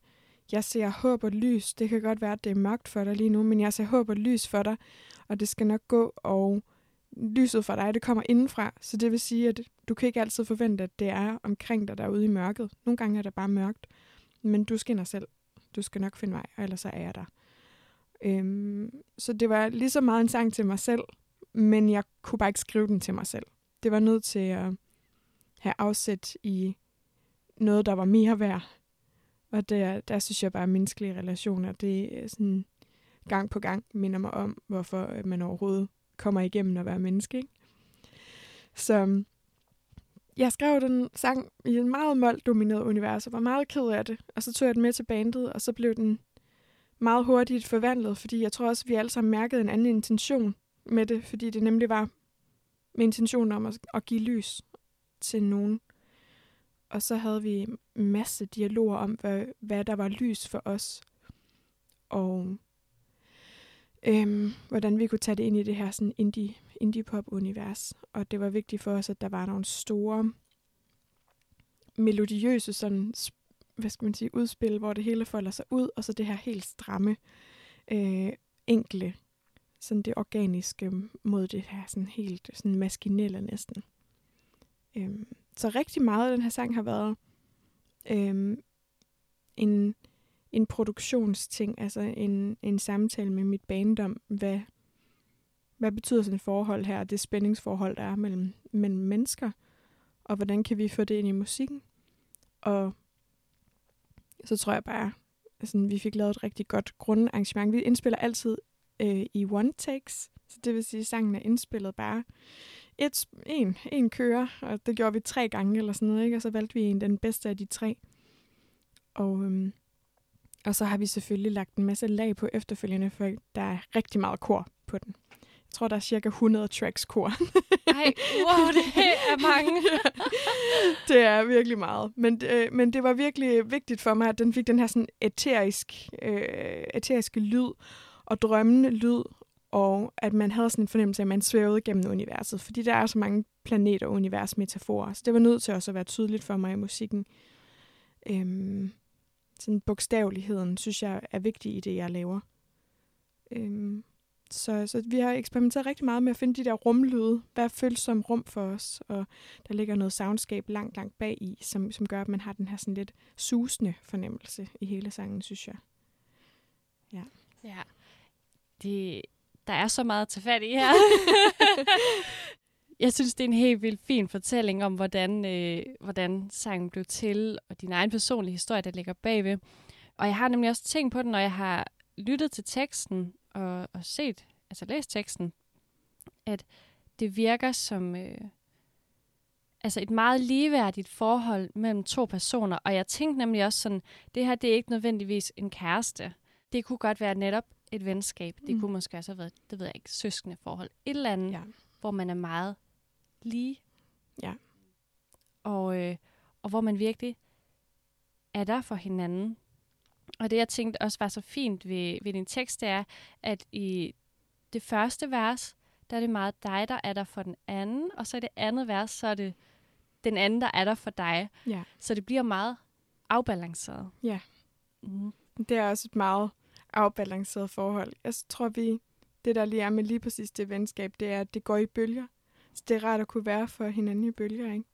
Jeg ser håb og lys. Det kan godt være, at det er mørkt for dig lige nu, men jeg ser håb og lys for dig, og det skal nok gå, og lyset for dig, det kommer indenfra. Så det vil sige, at du kan ikke altid forvente, at det er omkring dig derude i mørket. Nogle gange er det bare mørkt, men du skinner selv. Du skal nok finde vej, og ellers er jeg der. Øhm, så det var lige så meget en sang til mig selv, men jeg kunne bare ikke skrive den til mig selv. Det var nødt til at have afsæt i noget, der var mere værd. Og der, der synes jeg bare, at menneskelige relationer, det er sådan gang på gang minder mig om, hvorfor øh, man overhovedet kommer igennem at være menneske. Ikke? Så jeg skrev den sang i en meget mål-domineret univers, og var meget ked af det. Og så tog jeg den med til bandet, og så blev den meget hurtigt forvandlet, fordi jeg tror også, at vi alle sammen mærkede en anden intention med det, fordi det nemlig var med intentionen om at, at give lys til nogen. Og så havde vi en masse dialoger om, hvad, hvad der var lys for os. Og øhm, hvordan vi kunne tage det ind i det her sådan indie, indie-pop-univers. Og det var vigtigt for os, at der var nogle store melodiøse sådan, hvad skal man sige, udspil, hvor det hele folder sig ud, og så det her helt stramme, øh, enkle, sådan det organiske mod det her sådan helt sådan maskinelle næsten. Øhm, så rigtig meget af den her sang har været øhm, en en produktionsting, altså en, en samtale med mit bandom, hvad, hvad betyder sådan et forhold her, det spændingsforhold, der er mellem, mellem mennesker, og hvordan kan vi få det ind i musikken. Og så tror jeg bare, altså, vi fik lavet et rigtig godt grundarrangement. Vi indspiller altid øh, i one takes, så det vil sige, at sangen er indspillet bare et, en, en kører, og det gjorde vi tre gange eller sådan noget, ikke? og så valgte vi en den bedste af de tre. Og øhm, og så har vi selvfølgelig lagt en masse lag på efterfølgende, for der er rigtig meget kor på den. Jeg tror, der er cirka 100 tracks kor. Ej, wow, det er mange. det er virkelig meget. Men, øh, men det var virkelig vigtigt for mig, at den fik den her sådan eterisk, øh, eteriske lyd og drømmende lyd, og at man havde sådan en fornemmelse af, at man svævede gennem universet, fordi der er så mange planeter og universmetaforer. Så det var nødt til også at være tydeligt for mig i musikken. Øhm, sådan bogstaveligheden, synes jeg er vigtig i det, jeg laver. Øhm, så, så vi har eksperimenteret rigtig meget med at finde de der rumlyde. Hvad føles som rum for os? Og der ligger noget soundscape langt, langt bag i, som, som gør, at man har den her sådan lidt susende fornemmelse i hele sangen, synes jeg. Ja. Ja. Det, der er så meget at tage fat i her. jeg synes, det er en helt vildt fin fortælling om, hvordan, øh, hvordan sangen blev til, og din egen personlige historie, der ligger bagved. Og jeg har nemlig også tænkt på det, når jeg har lyttet til teksten og, og set, altså læst teksten, at det virker som øh, altså et meget ligeværdigt forhold mellem to personer. Og jeg tænkte nemlig også sådan, det her det er ikke nødvendigvis en kæreste. Det kunne godt være netop et venskab. Det Mm. kunne måske også have været, det ved jeg ikke, søskende forhold. Et eller andet, Ja. hvor man er meget lige. Ja. Og, øh, og hvor man virkelig er der for hinanden. Og det, jeg tænkte også var så fint ved, ved din tekst, det er, at i det første vers, der er det meget dig, der er der for den anden, og så i det andet vers, så er det den anden, der er der for dig. ja. Så det bliver meget afbalanceret. Ja. Mm. Det er også et meget afbalanceret forhold. Jeg tror, vi det der lige er med lige præcis det venskab, det er, at det går i bølger. Så det er rart at kunne være for hinanden i bølger, ikke?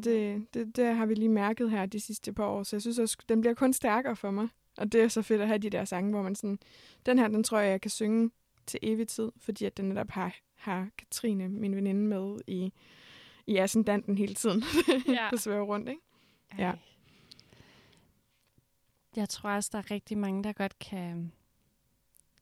Det, det, det har vi lige mærket her de sidste par år, så jeg synes også, den bliver kun stærkere for mig. Og det er så fedt at have de der sange, hvor man sådan, den her, den tror jeg, jeg kan synge til evig tid, fordi at den netop har, har Katrine, min veninde, med i, i ascendanten hele tiden. Ja. der svæver rundt, ikke? Ja. Ej. Jeg tror også, der er rigtig mange, der godt kan,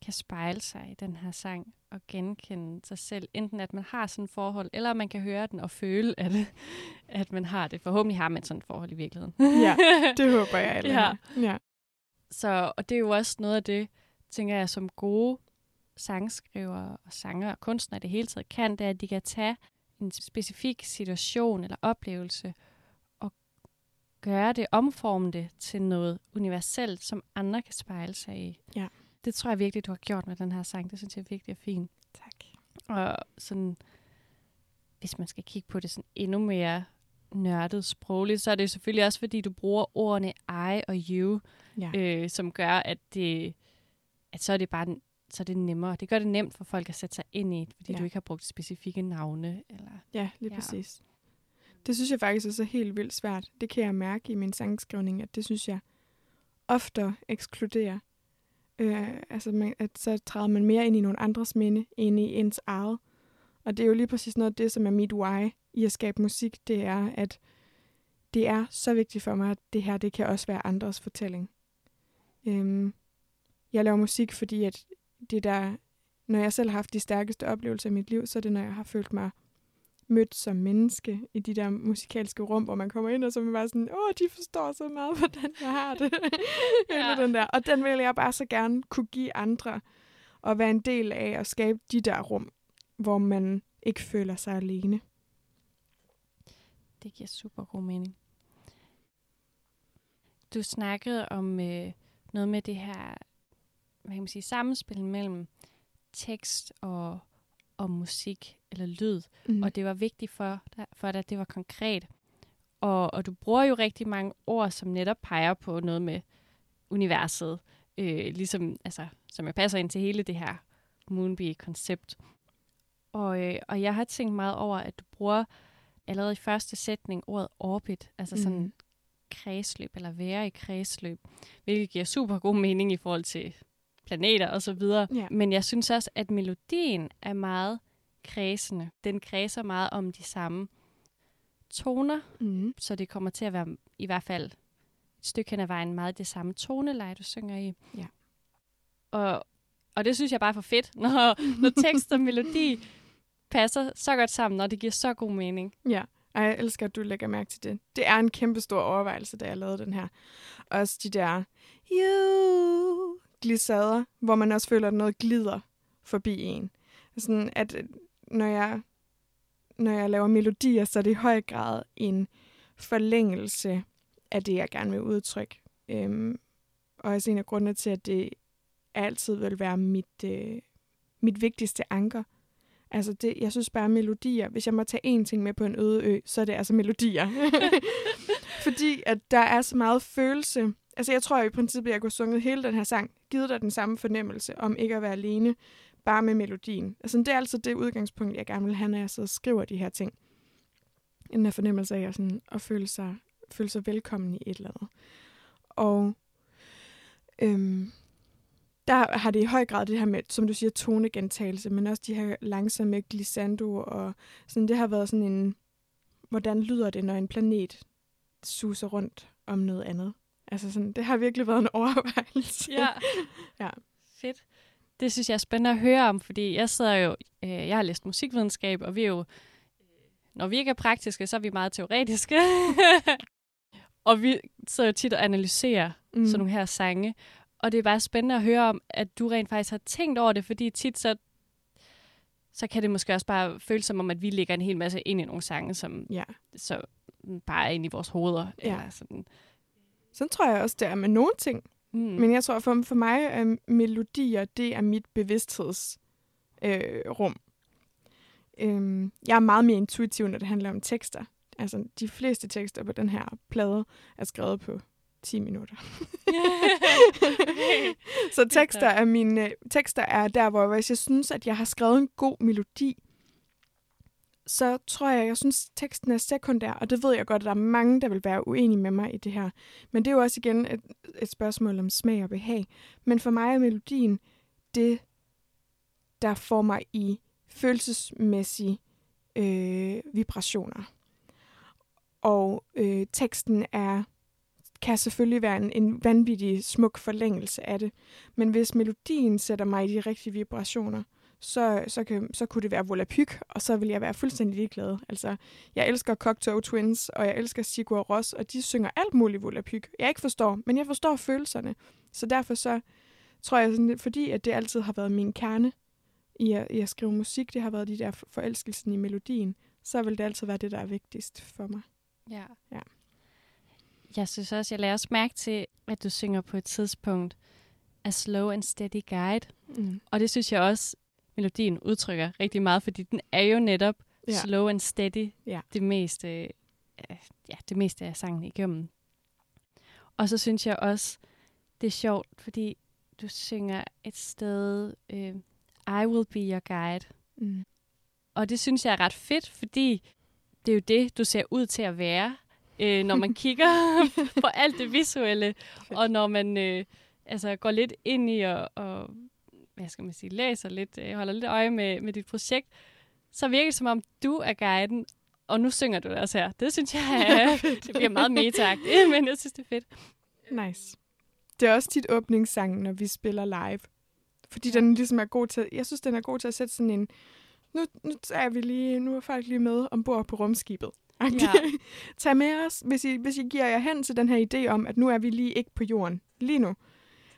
kan spejle sig i den her sang og genkende sig selv. Enten at man har sådan et forhold, eller man kan høre den og føle, at, at man har det. Forhåbentlig har man sådan et forhold i virkeligheden. Ja, det håber jeg alle Ja. Ja. Så, og det er jo også noget af det, tænker jeg, som gode sangskrivere og sanger og kunstnere det hele taget kan, det er, at de kan tage en specifik situation eller oplevelse og gøre det, omforme det til noget universelt, som andre kan spejle sig i. Ja. Det tror jeg virkelig, du har gjort med den her sang. Det synes jeg virkelig er fint. Tak. Og sådan, hvis man skal kigge på det sådan endnu mere nørdet sprogligt, så er det selvfølgelig også, fordi du bruger ordene I og you, Ja. øh, som gør, at det, at så er det bare så er det nemmere. Det gør det nemt for folk at sætte sig ind i, fordi Ja. du ikke har brugt specifikke navne. Eller... Ja, lige ja. Ja. præcis. Det synes jeg faktisk også er helt vildt svært. Det kan jeg mærke i min sangskrivning, at det synes jeg ofte ekskluderer. Øh, altså, man, at så træder man mere ind i nogle andres minde, end i ens eget. Og det er jo lige præcis noget af det, som er mit why i at skabe musik, det er, at det er så vigtigt for mig, at det her, det kan også være andres fortælling. Øhm, jeg laver musik, fordi at det der, når jeg selv har haft de stærkeste oplevelser i mit liv, så er det, når jeg har følt mig mødt som menneske i de der musikalske rum, hvor man kommer ind, og så er man bare sådan, åh, de forstår så meget, hvordan jeg har det. Ja. den der. Og den vil jeg bare så gerne kunne give andre, og være en del af at skabe de der rum, hvor man ikke føler sig alene. Det giver super god mening. Du snakkede om øh, noget med det her hvad kan man sige, sammenspil mellem tekst og, og musik eller lyd. Mm. og det var vigtigt for dig, for dig, at det var konkret. Og, og du bruger jo rigtig mange ord, som netop peger på noget med universet, øh, ligesom, altså, som jeg passer ind til hele det her Moonbee-koncept. Og, øh, og jeg har tænkt meget over, at du bruger allerede i første sætning ordet orbit, altså sådan Mhm. kredsløb, eller være i kredsløb, hvilket giver super god mening i forhold til planeter og så videre. Ja. Men jeg synes også, at melodien er meget kredsende. Den kredser meget om de samme toner, Mm. så det kommer til at være i hvert fald et stykke hen ad vejen meget det samme toneleje, du synger i. Ja. Og, og det synes jeg bare er for fedt, når, når tekst og melodi passer så godt sammen, og det giver så god mening. Ja, og jeg elsker, at du lægger mærke til det. Det er en kæmpe stor overvejelse, da jeg lavede den her. Også de der you glissader, hvor man også føler, at noget glider forbi en. Sådan at øh, når jeg, når jeg laver melodier, så er det i høj grad en forlængelse af det, jeg gerne vil udtrykke. Øhm, og også en af grundene til, at det altid vil være mit, øh, mit vigtigste anker. Altså, det, jeg synes bare melodier. Hvis jeg må tage én ting med på en øde ø, så er det altså melodier. Fordi at der er så meget følelse. Altså, jeg tror i princippet, jeg kunne have sunget hele den her sang, givet dig den samme fornemmelse om ikke at være alene. bare med melodien. Altså, det er altså det udgangspunkt, jeg gerne vil have, når jeg sidder og skriver de her ting. Den her fornemmelse af at, sådan, at føle, sig, føle sig velkommen i et eller andet. Og øhm, der har det i høj grad det her med, som du siger, tonegentagelse, men også de her langsomme glissando, og sådan, det har været sådan en, hvordan lyder det, når en planet suser rundt om noget andet. Altså sådan, det har virkelig været en overvejelse. Ja. ja. Fedt. Det synes jeg er spændende at høre om, fordi jeg sidder jo, øh, jeg har læst musikvidenskab, og vi er jo, når vi ikke er praktiske, så er vi meget teoretiske. og vi sidder jo tit og analyserer mm. sådan nogle her sange. Og det er bare spændende at høre om, at du rent faktisk har tænkt over det, fordi tit så, så kan det måske også bare føles som om, at vi lægger en hel masse ind i nogle sange, som ja. så bare er inde i vores hoveder. Ja. Eller sådan. Sådan tror jeg også, det er med nogle ting. Mm. Men jeg tror, for, for mig er melodier, det er mit bevidsthedsrum. Øh, rum. øhm, jeg er meget mere intuitiv, når det handler om tekster. Altså, de fleste tekster på den her plade er skrevet på 10 minutter. så tekster er mine tekster er der, hvor hvis jeg synes, at jeg har skrevet en god melodi, så tror jeg, jeg synes, teksten er sekundær, og det ved jeg godt, at der er mange, der vil være uenige med mig i det her. Men det er jo også igen et, et spørgsmål om smag og behag. Men for mig er melodien det, der får mig i følelsesmæssige øh, vibrationer. Og øh, teksten er kan selvfølgelig være en, en vanvittig smuk forlængelse af det. Men hvis melodien sætter mig i de rigtige vibrationer, så, så, kan, så kunne det være Volapyk, og så vil jeg være fuldstændig ligeglad. Altså, jeg elsker Cocteau Twins, og jeg elsker Sigur Ros, og de synger alt muligt Volapyk. Jeg ikke forstår, men jeg forstår følelserne. Så derfor så tror jeg, sådan, fordi at det altid har været min kerne i at, i at skrive musik, det har været de der forelskelsen i melodien, så vil det altid være det, der er vigtigst for mig. Ja. ja. Jeg synes også, jeg lader også mærke til, at du synger på et tidspunkt A Slow and Steady Guide. Mm. Og det synes jeg også, melodien udtrykker rigtig meget, fordi den er jo netop ja. slow and steady ja. det meste ja, det meste af sangen igennem. Og så synes jeg også, det er sjovt, fordi du synger et sted, øh, I will be your guide. Mm. Og det synes jeg er ret fedt, fordi det er jo det, du ser ud til at være, øh, når man kigger på alt det visuelle, og når man øh, altså går lidt ind i og, og hvad skal man sige, læser lidt, øh, holder lidt øje med, med dit projekt, så virker det som om, du er guiden, og nu synger du det også her. Det synes jeg, er, det bliver meget meta men jeg synes, det er fedt. Nice. Det er også tit åbningssangen, når vi spiller live. Fordi ja. den ligesom er god til, jeg synes, den er god til at sætte sådan en, nu, nu er vi lige, nu er folk lige med ombord på rumskibet. Ja. Tag med os, hvis I, hvis I giver jer hen til den her idé om, at nu er vi lige ikke på jorden. Lige nu.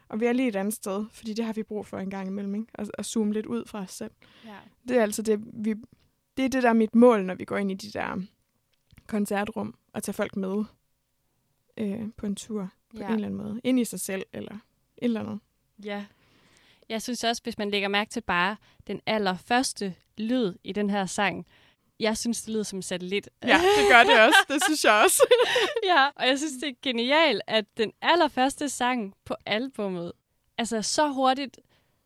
Og vi er lige et andet sted, fordi det har vi brug for en gang imellem, ikke? At, at zoome lidt ud fra os selv. Ja. Det er altså det, vi, det er det, der er mit mål, når vi går ind i de der koncertrum, og tager folk med øh, på en tur på ja. en eller anden måde. Ind i sig selv, eller et eller andet. Ja. Jeg synes også, hvis man lægger mærke til bare den allerførste lyd i den her sang, jeg synes, det lyder som en satellit. Ja, det gør det også. Det synes jeg også. ja, og jeg synes, det er genialt, at den allerførste sang på albummet, altså så hurtigt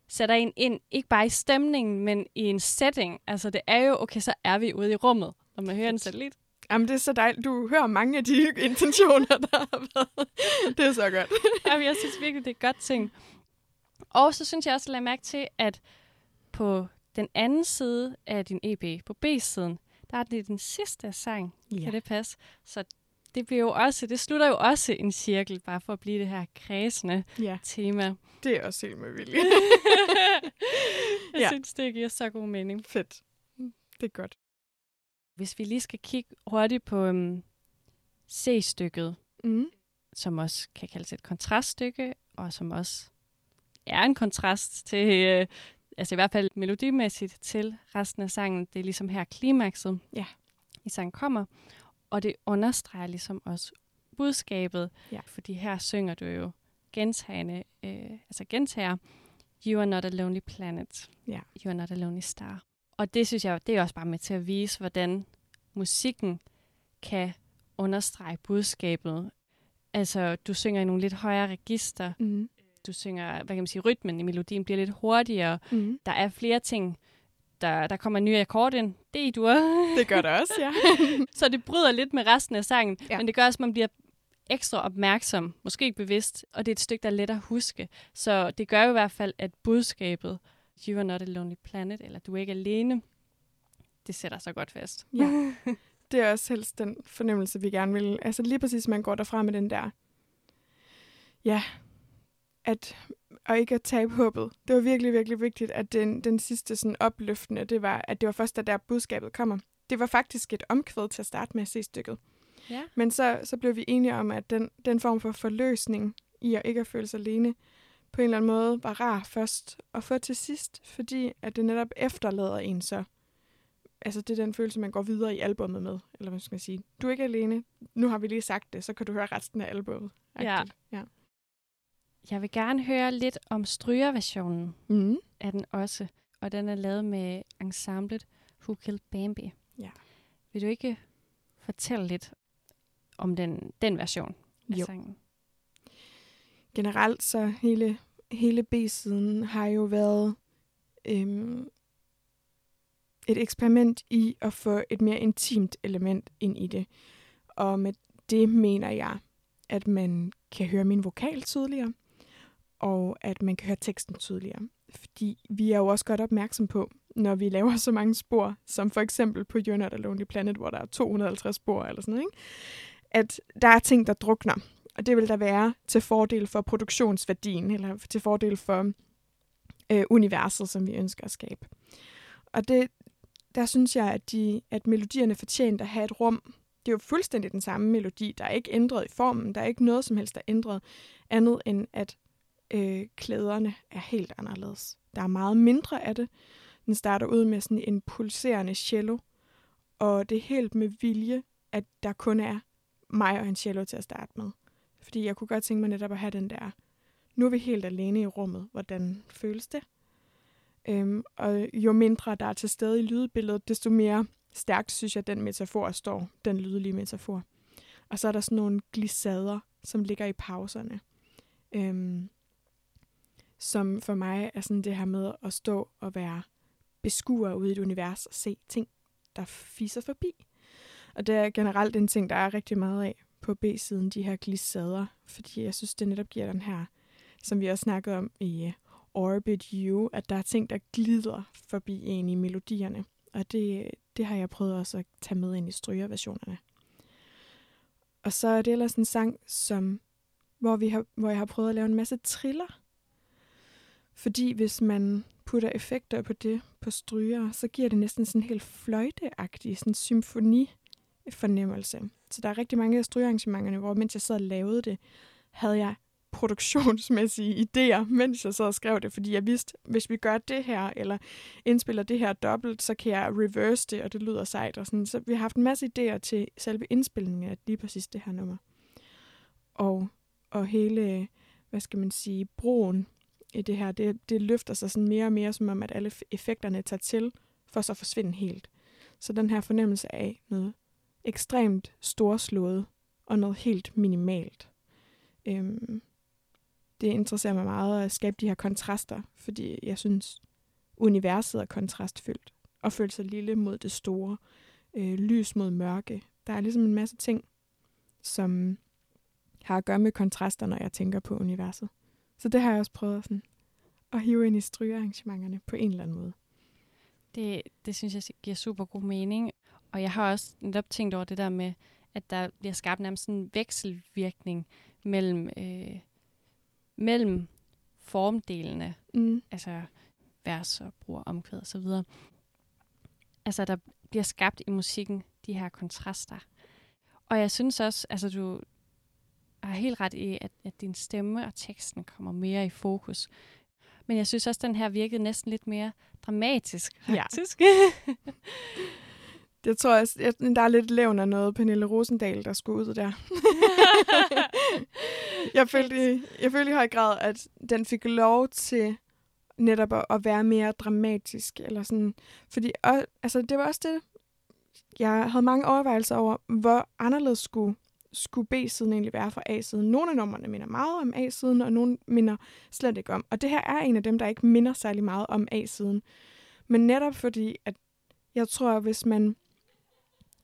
sætter en ind, ikke bare i stemningen, men i en setting. Altså det er jo, okay, så er vi ude i rummet, når man hører en satellit. Jamen, det er så dejligt. Du hører mange af de intentioner, der har været. Det er så godt. Jamen, jeg synes virkelig, det er godt ting. Og så synes jeg også, at lade mærke til, at på den anden side af din EP, på B-siden, der er det den sidste sang. Ja. Kan det passe? Så det bliver jo også, det slutter jo også en cirkel, bare for at blive det her kredsende ja. tema. Det er også helt med vilje. jeg ja. synes, det giver så god mening. Fedt. Det er godt. Hvis vi lige skal kigge hurtigt på um, C-stykket, mm. som også kan kaldes et kontraststykke, og som også er en kontrast til, uh, altså i hvert fald melodimæssigt til resten af sangen. Det er ligesom her klimakset ja. i sangen kommer, og det understreger ligesom også budskabet, ja. fordi her synger du jo gentagende, øh, altså gentager, You are not a lonely planet. Ja. You are not a lonely star. Og det synes jeg, det er også bare med til at vise, hvordan musikken kan understrege budskabet. Altså, du synger i nogle lidt højere register, mm. Du synger, hvad kan man sige, rytmen i melodien bliver lidt hurtigere. Mm. Der er flere ting, der, der kommer en ny akkord ind. Det er dur. Det gør det også, ja. så det bryder lidt med resten af sangen, ja. men det gør også, at man bliver ekstra opmærksom, måske ikke bevidst, og det er et stykke, der er let at huske. Så det gør jo i hvert fald, at budskabet, You are not a lonely planet, eller du er ikke alene, det sætter sig godt fast. ja. Det er også helst den fornemmelse, vi gerne vil. Altså lige præcis, man går derfra med den der, ja, at, og ikke at tabe håbet. Det var virkelig, virkelig vigtigt, at den, den sidste sådan opløftende, det var, at det var først, da der budskabet kommer. Det var faktisk et omkvæd til at starte med at se stykket. Ja. Men så, så blev vi enige om, at den, den form for forløsning i at ikke at føle sig alene, på en eller anden måde var rar først at få til sidst, fordi at det netop efterlader en så. Altså det er den følelse, man går videre i albummet med, eller hvad skal jeg sige. Du er ikke alene, nu har vi lige sagt det, så kan du høre resten af albummet. Ja. Ja. Jeg vil gerne høre lidt om strygerversionen Mm. af den også, og den er lavet med ensemblet Who Killed Bambi. Ja. Vil du ikke fortælle lidt om den, den version af Jo. sangen? generelt så hele, hele B-siden har jo været øhm, et eksperiment i at få et mere intimt element ind i det. Og med det mener jeg, at man kan høre min vokal tydeligere, og at man kan høre teksten tydeligere. Fordi vi er jo også godt opmærksom på, når vi laver så mange spor, som for eksempel på You're Not a Lonely Planet, hvor der er 250 spor eller sådan noget, ikke? at der er ting, der drukner. Og det vil der være til fordel for produktionsværdien, eller til fordel for øh, universet, som vi ønsker at skabe. Og det, der synes jeg, at, de, at melodierne fortjener at have et rum. Det er jo fuldstændig den samme melodi. Der er ikke ændret i formen. Der er ikke noget som helst, der er ændret. Andet end, at øh, klæderne er helt anderledes. Der er meget mindre af det. Den starter ud med sådan en pulserende cello. Og det er helt med vilje, at der kun er mig og en cello til at starte med. Fordi jeg kunne godt tænke mig netop at have den der, nu er vi helt alene i rummet, hvordan føles det? Øhm, og jo mindre der er til stede i lydbilledet, desto mere stærkt synes jeg, at den metafor står, den lydlige metafor. Og så er der sådan nogle glissader, som ligger i pauserne. Øhm, som for mig er sådan det her med at stå og være beskuer ude i et univers og se ting, der fiser forbi. Og det er generelt en ting, der er rigtig meget af på B-siden, de her glissader, fordi jeg synes, det netop giver den her, som vi også snakkede om i øh, Orbit You, at der er ting, der glider forbi en i melodierne. Og det, det har jeg prøvet også at tage med ind i strygerversionerne. Og så er det ellers en sang, som, hvor, vi har, hvor jeg har prøvet at lave en masse triller. Fordi hvis man putter effekter på det på stryger, så giver det næsten sådan helt fløjteagtig, sådan symfoni fornemmelse. Så der er rigtig mange af strygearrangementerne, hvor mens jeg sad og lavede det, havde jeg produktionsmæssige idéer, mens jeg sad og skrev det, fordi jeg vidste, hvis vi gør det her, eller indspiller det her dobbelt, så kan jeg reverse det, og det lyder sejt. Og sådan. Så vi har haft en masse idéer til selve indspillingen af lige præcis det her nummer. Og, og hele, hvad skal man sige, broen i det her, det, det løfter sig sådan mere og mere, som om at alle effekterne tager til, for så at forsvinde helt. Så den her fornemmelse af noget ekstremt storslået og noget helt minimalt. Øhm, det interesserer mig meget at skabe de her kontraster, fordi jeg synes, universet er kontrastfyldt og føler sig lille mod det store, øh, lys mod mørke. Der er ligesom en masse ting, som har at gøre med kontraster, når jeg tænker på universet. Så det har jeg også prøvet sådan, at hive ind i strygearrangementerne på en eller anden måde. Det, det synes jeg giver super god mening. Og jeg har også netop tænkt over det der med, at der bliver skabt nærmest sådan en vekselvirkning mellem, øh, mellem formdelene, Mm. altså vers og brug omkvæd og så videre. Altså, der bliver skabt i musikken de her kontraster. Og jeg synes også, altså du har helt ret i, at, at din stemme og teksten kommer mere i fokus. Men jeg synes også, at den her virkede næsten lidt mere dramatisk, Ja. faktisk. Det tror jeg, jeg, der er lidt levn af noget Pernille Rosendal, der skulle ud der. jeg, følte, i- jeg følte i høj grad, at den fik lov til netop at, at være mere dramatisk. Eller sådan. Fordi og, altså, det var også det, jeg havde mange overvejelser over, hvor anderledes skulle skulle B-siden egentlig være for A-siden. Nogle af numrene minder meget om A-siden, og nogle minder slet ikke om. Og det her er en af dem, der ikke minder særlig meget om A-siden. Men netop fordi, at jeg tror, at hvis man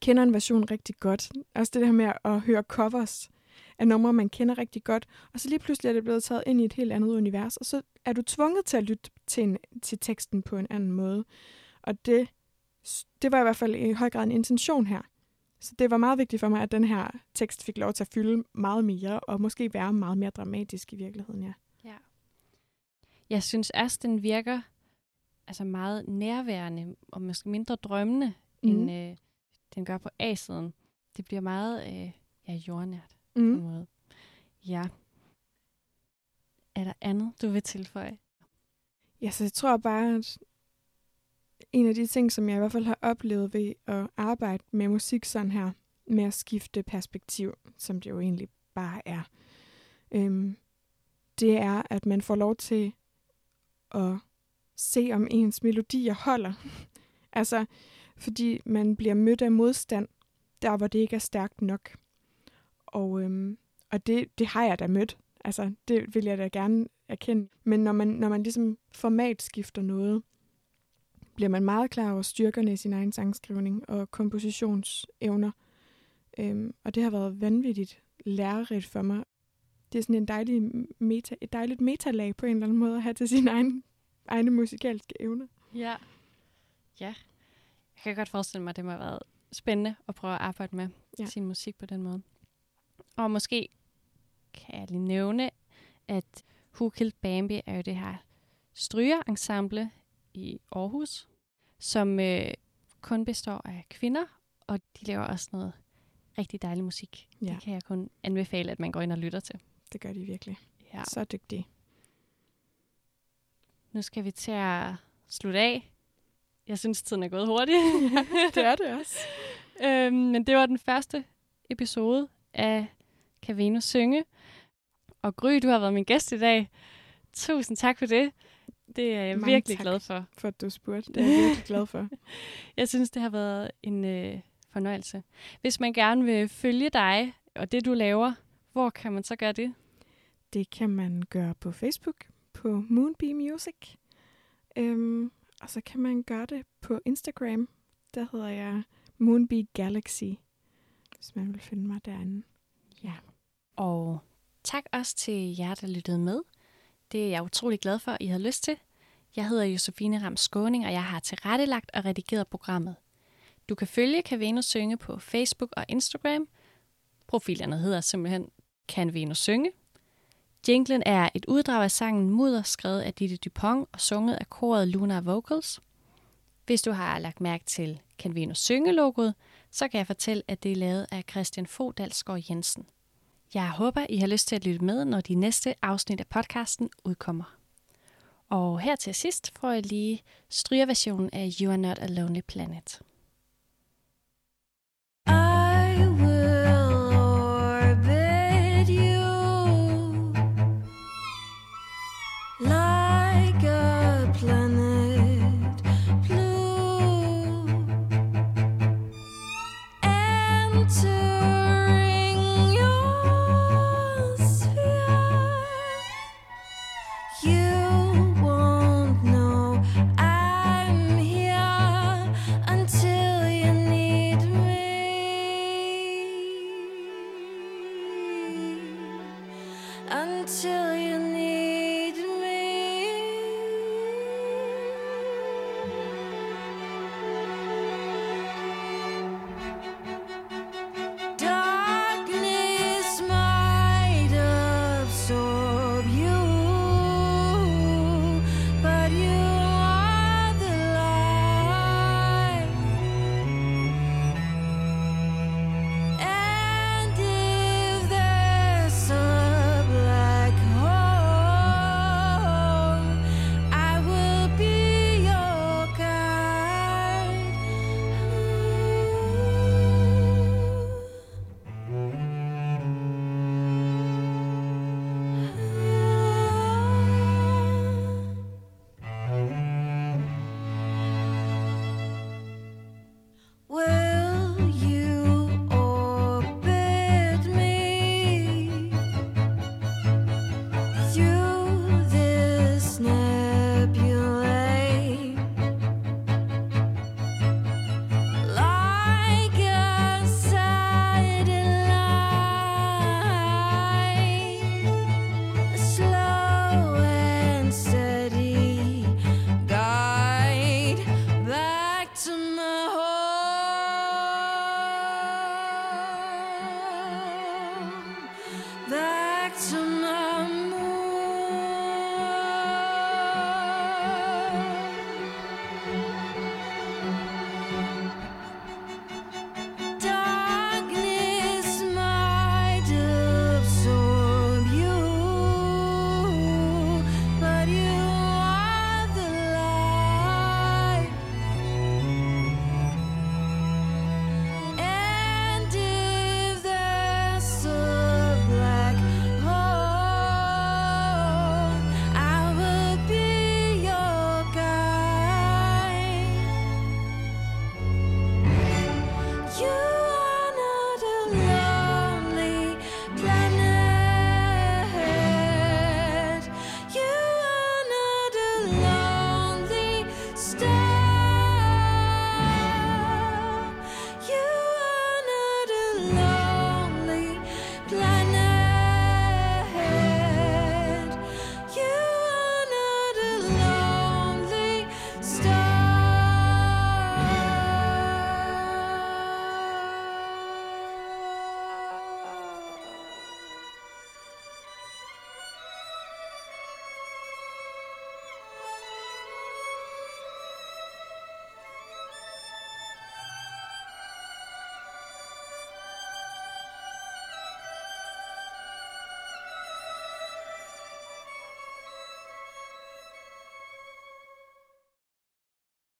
kender en version rigtig godt, også det her med at høre covers af numre, man kender rigtig godt, og så lige pludselig er det blevet taget ind i et helt andet univers, og så er du tvunget til at lytte til, en, til teksten på en anden måde. Og det, det var i hvert fald i høj grad en intention her. Så det var meget vigtigt for mig, at den her tekst fik lov til at fylde meget mere, og måske være meget mere dramatisk i virkeligheden, ja. ja. Jeg synes også, den virker altså meget nærværende, og måske mindre drømmende, mm. end øh, den gør på A-siden. Det bliver meget øh, ja, jordnært mm. på en måde. Ja. Er der andet, du vil tilføje? Ja, så jeg tror bare, at en af de ting, som jeg i hvert fald har oplevet ved at arbejde med musik sådan her, med at skifte perspektiv, som det jo egentlig bare er, øhm, det er, at man får lov til at se, om ens melodier holder. altså, fordi man bliver mødt af modstand, der hvor det ikke er stærkt nok. Og, øhm, og det, det har jeg da mødt. Altså, det vil jeg da gerne erkende. Men når man, når man ligesom format skifter noget, bliver man meget klar over styrkerne i sin egen sangskrivning og kompositionsevner. Øhm, og det har været vanvittigt lærerigt for mig. Det er sådan en dejlig meta, et dejligt metalag på en eller anden måde at have til sine egne, egne musikalske evner. Ja. Ja. Jeg kan godt forestille mig, at det må have været spændende at prøve at arbejde med ja. sin musik på den måde. Og måske kan jeg lige nævne, at Who Killed Bambi er jo det her strygerensemble i Aarhus, som øh, kun består af kvinder, og de laver også noget rigtig dejlig musik. Ja. Det kan jeg kun anbefale, at man går ind og lytter til. Det gør de virkelig. Ja. Så dygtige. Nu skal vi til at slutte af. Jeg synes, tiden er gået hurtigt. ja, det er det også. øhm, men det var den første episode af Kan Venus synge. Og Gry, du har været min gæst i dag. Tusind tak for det. Det er jeg Mange virkelig tak glad for. for at du spurgte. Det er jeg virkelig glad for. jeg synes, det har været en øh, fornøjelse. Hvis man gerne vil følge dig og det, du laver, hvor kan man så gøre det? Det kan man gøre på Facebook, på Moonbee Music. Øhm, og så kan man gøre det på Instagram. Der hedder jeg Moonbee Galaxy, hvis man vil finde mig derinde. Ja. Og tak også til jer, der lyttede med. Det er jeg utrolig glad for, at I har lyst til. Jeg hedder Josefine Ram Skåning, og jeg har tilrettelagt og redigeret programmet. Du kan følge Kan Venus Synge på Facebook og Instagram. Profilerne hedder simpelthen Kan Venus Synge. Jinglen er et uddrag af sangen Mudder, skrevet af Ditte Dupont og sunget af koret Luna Vocals. Hvis du har lagt mærke til Kan Venus Synge-logoet, så kan jeg fortælle, at det er lavet af Christian Fodalsgaard Jensen. Jeg håber, I har lyst til at lytte med, når de næste afsnit af podcasten udkommer. Og her til sidst får jeg lige strygerversionen af You Are Not a Lonely Planet. until